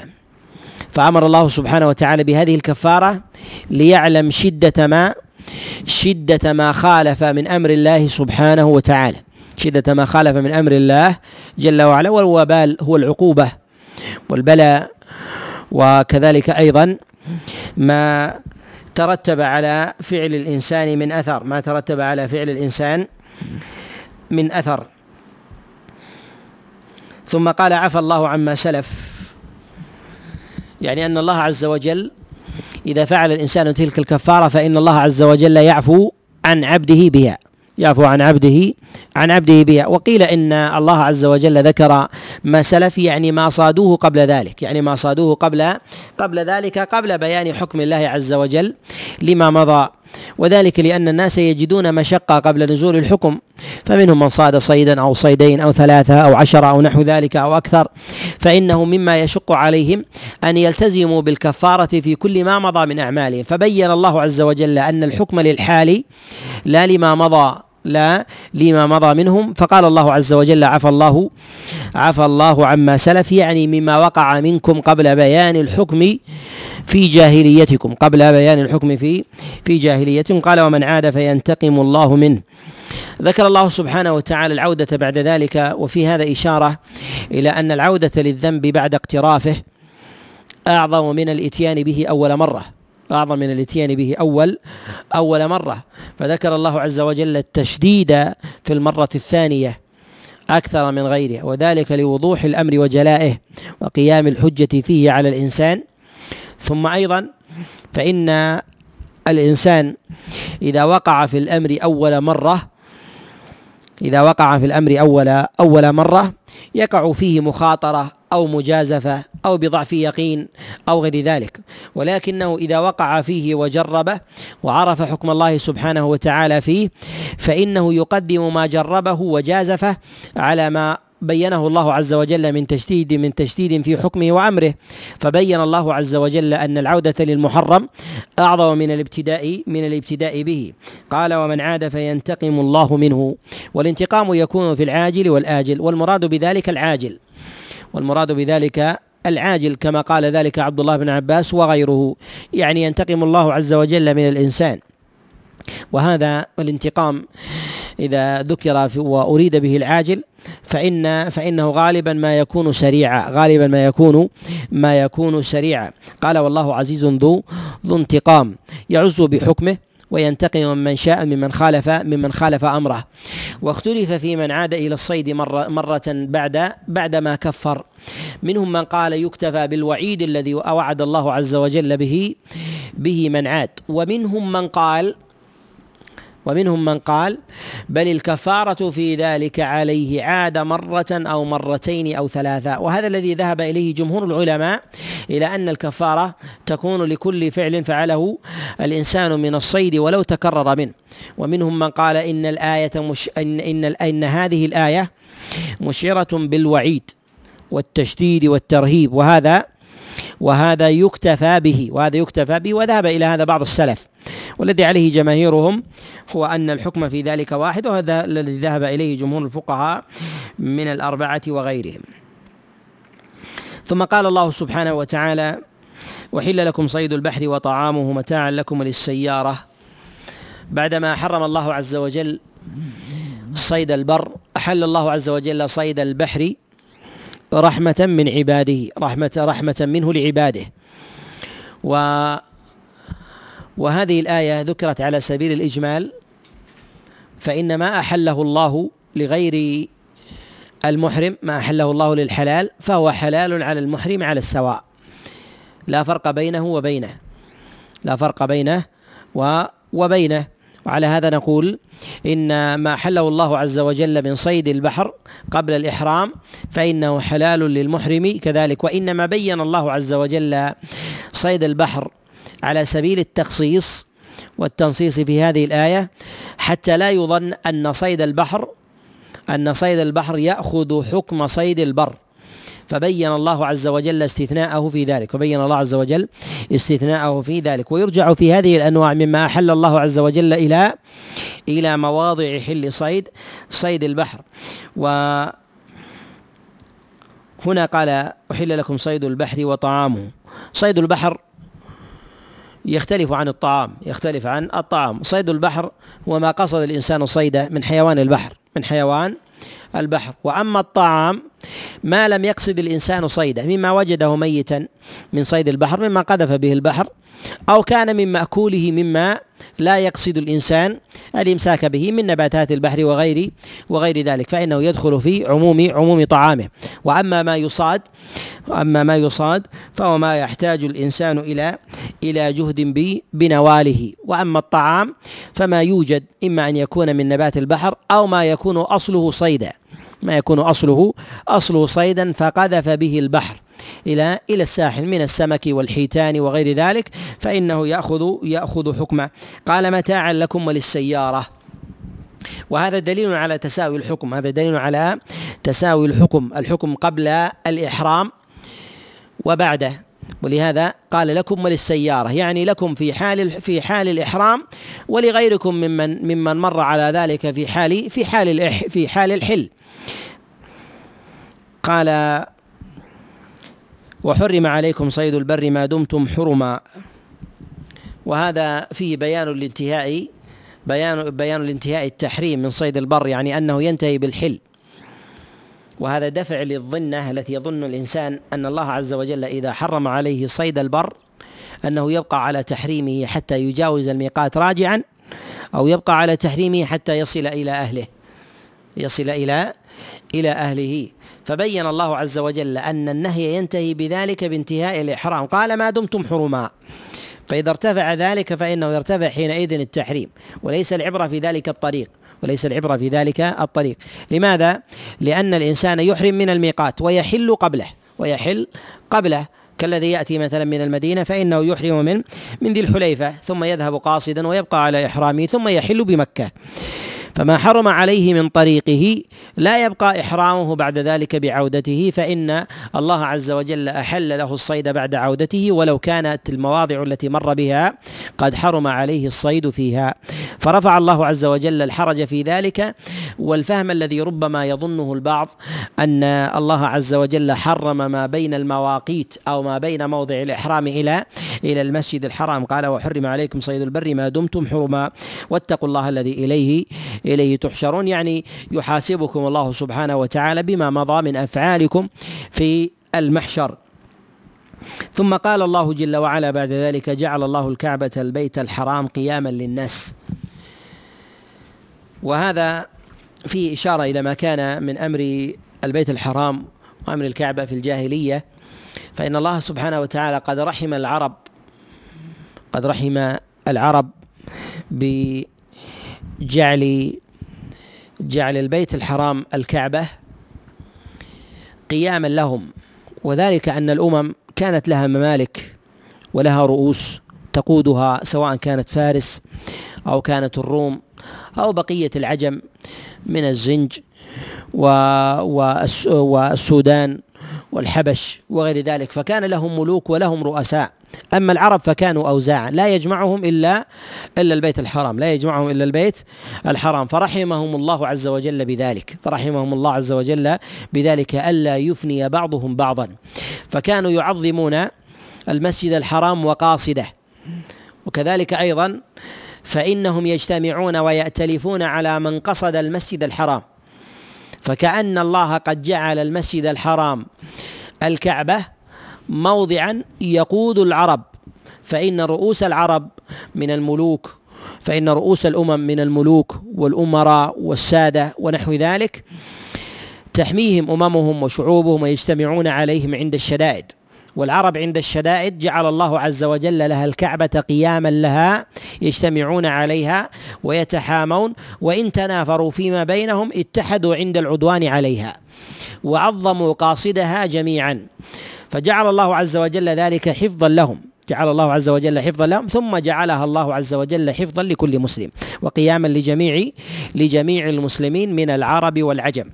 فأمر الله سبحانه وتعالى بهذه الكفارة ليعلم شدة ما شدة ما خالف من أمر الله سبحانه وتعالى. شدة ما خالف من أمر الله جل وعلا والوبال هو العقوبة والبلاء وكذلك أيضا ما ترتب على فعل الإنسان من أثر ما ترتب على فعل الإنسان من أثر. ثم قال عفى الله عما سلف. يعني أن الله عز وجل إذا فعل الإنسان تلك الكفارة فإن الله عز وجل يعفو عن عبده بها. يعفو عن عبده عن عبده بها. وقيل إن الله عز وجل ذكر ما سلف يعني ما صادوه قبل ذلك. يعني ما صادوه قبل قبل ذلك قبل بيان حكم الله عز وجل لما مضى وذلك لأن الناس يجدون مشقة قبل نزول الحكم. فمنهم من صاد صيدا أو صيدين أو ثلاثة أو عشرة أو نحو ذلك أو أكثر. فإنه مما يشق عليهم أن يلتزموا بالكفارة في كل ما مضى من أعمالهم. فبين الله عز وجل أن الحكم للحال لا لما مضى لا لما مضى منهم فقال الله عز وجل عفى الله عفى الله عما سلف. يعني مما وقع منكم قبل بيان الحكم في جاهليتكم قبل بيان الحكم في في جاهليتكم. قال ومن عاد فينتقم الله منه. ذكر الله سبحانه وتعالى العودة بعد ذلك وفي هذا إشارة إلى أن العودة للذنب بعد اقترافه أعظم من الإتيان به أول مرة. أعظم من الإتيان به أول أول مرة. فذكر الله عز وجل التشديد في المرة الثانية أكثر من غيره وذلك لوضوح الأمر وجلائه وقيام الحجة فيه على الإنسان. ثم أيضا فإن الإنسان إذا وقع في الأمر أول مرة إذا وقع في الأمر أول أول مرة يقع فيه مخاطرة أو مجازفة أو بضعف يقين أو غير ذلك. ولكنه إذا وقع فيه وجربه وعرف حكم الله سبحانه وتعالى فيه فإنه يقدم ما جربه وجازفه على ما بينه الله عز وجل من تشديد من تشديد في حكمه وأمره. فبين الله عز وجل أن العودة للمحرم أعظم من الابتداء من الابتداء به. قال ومن عاد فينتقم الله منه. والانتقام يكون في العاجل والآجل والمراد بذلك العاجل. والمراد بذلك العاجل كما قال ذلك عبد الله بن عباس وغيره. يعني ينتقم الله عز وجل من الإنسان. وهذا الانتقام إذا ذكر وأريد به العاجل فإن فإنه غالبا ما يكون سريعا غالبا ما يكون ما يكون سريعا. قال والله عزيز ذو ذو انتقام. يعز بحكمه وينتقم من شاء ممن خالف ممن خالف أمره. واختلف في من عاد إلى الصيد مرة مرة بعد بعدما كفر. منهم من قال يكتفى بالوعيد الذي اوعد الله عز وجل به به من عاد. ومنهم من قال ومنهم من قال بل الكفارة في ذلك عليه عاد مرة أو مرتين أو ثلاثة. وهذا الذي ذهب إليه جمهور العلماء إلى أن الكفارة تكون لكل فعل فعله الإنسان من الصيد ولو تكرر منه. ومنهم من قال إن الآية مش إن, إن, إن هذه الآية مشيرة بالوعيد والتشديد والترهيب. وهذا وهذا يكتفى به وهذا يكتفى به وذهب إلى هذا بعض السلف. والذي عليه جماهيرهم هو أن الحكم في ذلك واحد وهذا الذي ذهب إليه جمهور الفقهاء من الأربعة وغيرهم. ثم قال الله سبحانه وتعالى وحل لكم صيد البحر وطعامه متاعا لكم للسيارة. بعدما حرم الله عز وجل صيد البر أحل الله عز وجل صيد البحر رحمة من عباده رحمة رحمة منه لعباده. و وهذه الآية ذكرت على سبيل الإجمال فإن ما أحله الله لغير المحرم ما أحله الله للحلال فهو حلال على المحرم على السواء. لا فرق بينه وبينه لا فرق بينه وبينه. وعلى هذا نقول إن ما حله الله عز وجل من صيد البحر قبل الإحرام فإنه حلال للمحرم كذلك. وإنما بين الله عز وجل صيد البحر على سبيل التخصيص والتنصيص في هذه الآية حتى لا يظن أن صيد البحر أن صيد البحر يأخذ حكم صيد البر. فبين الله عز وجل استثناءه في ذلك وبين الله عز وجل استثناءه في ذلك. ويرجع في هذه الأنواع مما أحل الله عز وجل إلى إلى مواضع حل صيد صيد البحر. و هنا قال أحل لكم صيد البحر وطعامه. صيد البحر يختلف عن الطعام يختلف عن الطعام. صيد البحر هو ما قصد الإنسان صيده من حيوان البحر من حيوان البحر. وأما الطعام ما لم يقصد الإنسان صيده مما وجده ميتا من صيد البحر مما قذف به البحر أو كان من مأكوله مما لا يقصد الإنسان الإمساك به من نباتات البحر وغير وغير ذلك فإنه يدخل في عموم عموم طعامه. وأما ما يصاد أما ما يصاد فهو ما يحتاج الإنسان إلى إلى جهد بنواله. وأما الطعام فما يوجد إما أن يكون من نبات البحر أو ما يكون أصله صيدا. ما يكون أصله أصله صيدا فقذف به البحر. إلى إلى الساحل من السمك والحيتان وغير ذلك فإنه يأخذ يأخذ حكمه. قال متاعا لكم وللسيارة. وهذا دليل على تساوي الحكم. هذا دليل على تساوي الحكم الحكم قبل الإحرام وبعده. ولهذا قال لكم وللسيارة. يعني لكم في حال في حال الإحرام ولغيركم ممن ممن مر على ذلك في حال في حال في حال الحل. قال وحرم عليكم صيد البر ما دمتم حرما. وهذا فيه بيان الانتهاء بيان بيان الانتهاء التحريم من صيد البر يعني أنه ينتهي بالحل. وهذا دفع للظنة التي يظن الإنسان أن الله عز وجل إذا حرم عليه صيد البر أنه يبقى على تحريمه حتى يجاوز الميقات راجعا أو يبقى على تحريمه حتى يصل إلى أهله. يصل إلى إلى أهله. فبين الله عز وجل أن النهي ينتهي بذلك بانتهاء الإحرام. قال ما دمتم حرما. فإذا ارتفع ذلك فإنه يرتفع حينئذ التحريم. وليس العبرة في ذلك الطريق. وليس العبرة في ذلك الطريق. لماذا؟ لأن الإنسان يحرم من الميقات ويحل قبله ويحل قبله. كالذي يأتي مثلا من المدينة فإنه يحرم من من ذي الحليفة ثم يذهب قاصدا ويبقى على إحرامه ثم يحل بمكة. فما حرم عليه من طريقه لا يبقى إحرامه بعد ذلك بعودته فإن الله عز وجل أحل له الصيد بعد عودته ولو كانت المواضع التي مر بها قد حرم عليه الصيد فيها. فرفع الله عز وجل الحرج في ذلك والفهم الذي ربما يظنه البعض أن الله عز وجل حرم ما بين المواقيت أو ما بين موضع الإحرام إلى إلى المسجد الحرام. قال وحرم عليكم صيد البر ما دمتم حرما واتقوا الله الذي إليه إليه تحشرون يعني يحاسبكم الله سبحانه وتعالى بما مضى من أفعالكم في المحشر. ثم قال الله جل وعلا بعد ذلك جعل الله الكعبة البيت الحرام قياما للناس. وهذا في إشارة إلى ما كان من أمر البيت الحرام وأمر الكعبة في الجاهلية. فإن الله سبحانه وتعالى قد رحم العرب قد رحم العرب بجعل جعل البيت الحرام الكعبة قياما لهم وذلك أن الأمم كانت لها ممالك ولها رؤوس تقودها سواء كانت فارس أو كانت الروم أو بقية العجم من الزنج والسودان والحبش وغير ذلك. فكان لهم ملوك ولهم رؤساء. أما العرب فكانوا أوزاعا. لا يجمعهم إلا إلا البيت الحرام. لا يجمعهم إلا البيت الحرام. فرحمهم الله عز وجل بذلك. فرحمهم الله عز وجل بذلك ألا يفني بعضهم بعضا. فكانوا يعظمون المسجد الحرام وقاصده. وكذلك أيضا فإنهم يجتمعون ويأتلفون على من قصد المسجد الحرام. فكأن الله قد جعل المسجد الحرام الكعبة موضعا يقود العرب. فإن رؤوس العرب من الملوك فإن رؤوس الأمم من الملوك والأمراء والسادة ونحو ذلك تحميهم أممهم وشعوبهم ويجتمعون عليهم عند الشدائد. والعرب عند الشدائد جعل الله عز وجل لها الكعبة قياما لها يجتمعون عليها ويتحامون وإن تنافروا فيما بينهم اتحدوا عند العدوان عليها. وعظموا قاصدها جميعا. فجعل الله عز وجل ذلك حفظا لهم. جعل الله عز وجل حفظا لهم ثم جعلها الله عز وجل حفظا لكل مسلم وقياما لجميع لجميع المسلمين من العرب والعجم.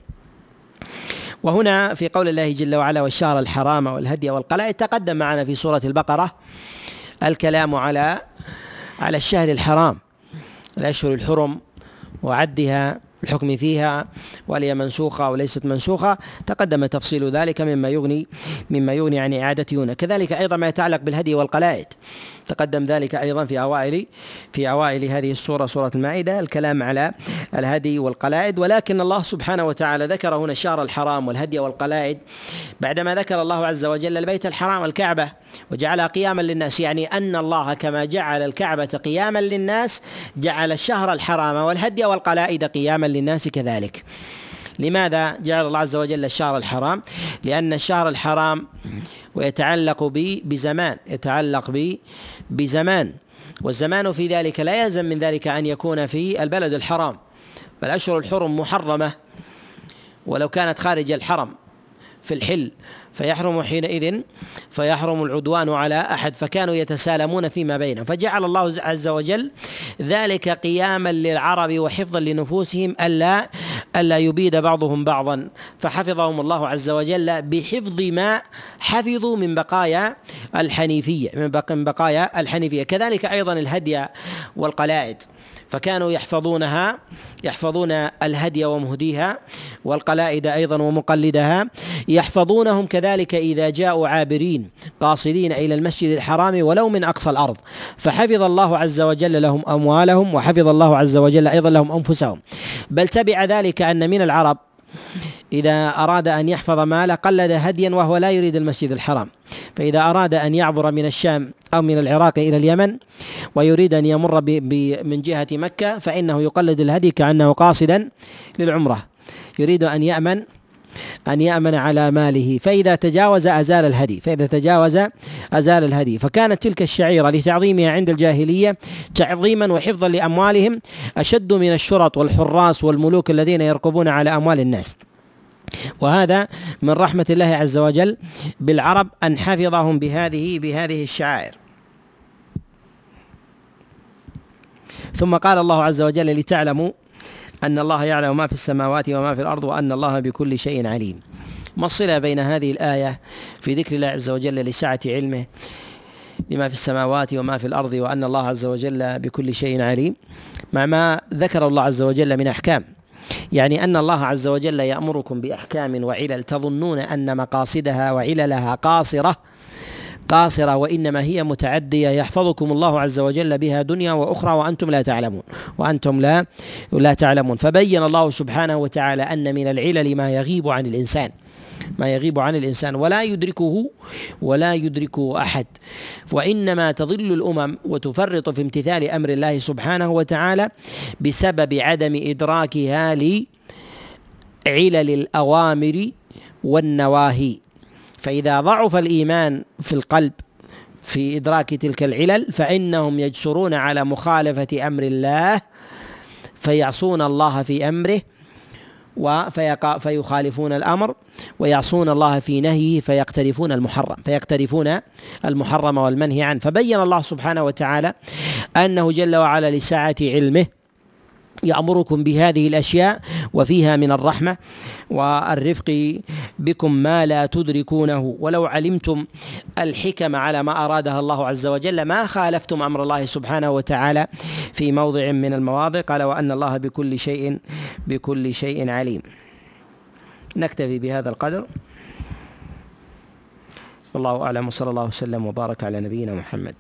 وهنا في قول الله جل وعلا والشهر الحرام والهدي والقلائد تقدم معنا في سورة البقرة الكلام على على الشهر الحرام الأشهر الحرم وعدها الحكم فيها وهل هي منسوخة أو ليست منسوخة تقدم تفصيل ذلك مما يغني مما يغني عن إعادة هنا كذلك أيضا ما يتعلق بالهدي والقلائد. تقدم ذلك أيضا في أوائل في أوائل هذه السورة سورة المائدة الكلام على الهدي والقلائد. ولكن الله سبحانه وتعالى ذكر هنا الشهر الحرام والهدي والقلائد بعدما ذكر الله عز وجل البيت الحرام الكعبة. وجعلها قياما للناس يعني أن الله كما جعل الكعبة قياما للناس جعل الشهر الحرام والهدي والقلائد قياما للناس كذلك. لماذا جعل الله عز وجل الشهر الحرام؟ لأن الشهر الحرام ويتعلق ب بزمان يتعلق ب بزمان. والزمان في ذلك لا يلزم من ذلك أن يكون في البلد الحرام فالأشهر الحرم محرمة. ولو كانت خارج الحرم في الحل فيحرم حينئذ فيحرم العدوان على أحد فكانوا يتسالمون فيما بينهم. فجعل الله عز وجل ذلك قياما للعرب وحفظا لنفوسهم ألا ألا يبيد بعضهم بعضا. فحفظهم الله عز وجل بحفظ ما حفظوا من بقايا الحنيفية من بقايا الحنيفية. كذلك أيضا الهدي والقلائد. فكانوا يحفظونها يحفظون الهدي ومهديها والقلائد أيضا ومقلدها يحفظونهم كذلك إذا جاءوا عابرين قاصدين إلى المسجد الحرام ولو من أقصى الأرض. فحفظ الله عز وجل لهم أموالهم وحفظ الله عز وجل أيضا لهم أنفسهم. بل تبع ذلك أن من العرب إذا أراد أن يحفظ ماله قلد هديا وهو لا يريد المسجد الحرام. فإذا أراد أن يعبر من الشام أو من العراق إلى اليمن ويريد أن يمر من جهة مكة فإنه يقلد الهدي كأنه قاصدا للعمرة. يريد أن يأمن أن يأمن على ماله. فإذا تجاوز أزال الهدي فإذا تجاوز أزال الهدي. فكانت تلك الشعيرة لتعظيمها عند الجاهلية تعظيما وحفظا لأموالهم أشد من الشرط والحراس والملوك الذين يرقبون على أموال الناس. وهذا من رحمة الله عز وجل بالعرب أن حفظهم بهذه بهذه الشعائر. ثم قال الله عز وجل لتعلموا أن الله يعلم ما في السماوات وما في الأرض وأن الله بكل شيء عليم. ما الصلة بين هذه الآية في ذكر الله عز وجل لسعة علمه لما في السماوات وما في الأرض وأن الله عز وجل بكل شيء عليم؟ مع ما ذكر الله عز وجل من أحكام. يعني أن الله عز وجل يأمركم بأحكام وعلل. تظنون أن مقاصدها وعللها قاصرة؟ قاصرة وإنما هي متعدية. يحفظكم الله عز وجل بها دنيا وأخرى وأنتم لا تعلمون وأنتم لا لا تعلمون. فبين الله سبحانه وتعالى أن من العلل ما يغيب عن الإنسان ما يغيب عن الإنسان. ولا يدركه ولا يدركه أحد. وإنما تضل الأمم وتفرط في امتثال أمر الله سبحانه وتعالى بسبب عدم إدراكها لعلل الأوامر والنواهي. فإذا ضعف الإيمان في القلب في إدراك تلك العلل فإنهم يجسرون على مخالفة أمر الله فيعصون الله في أمره فيخالفون الأمر ويعصون الله في نهيه فيقترفون المحرم فيقترفون المحرم والمنهي عنه. فبين الله سبحانه وتعالى أنه جل وعلا لسعة علمه يأمركم بهذه الأشياء وفيها من الرحمة والرفق بكم ما لا تدركونه. ولو علمتم الحكم على ما أرادها الله عز وجل ما خالفتم أمر الله سبحانه وتعالى في موضع من المواضع. قال وأن الله بكل شيء بكل شيء عليم. نكتفي بهذا القدر. والله أعلم. وصلى الله وسلم وبارك على نبينا محمد.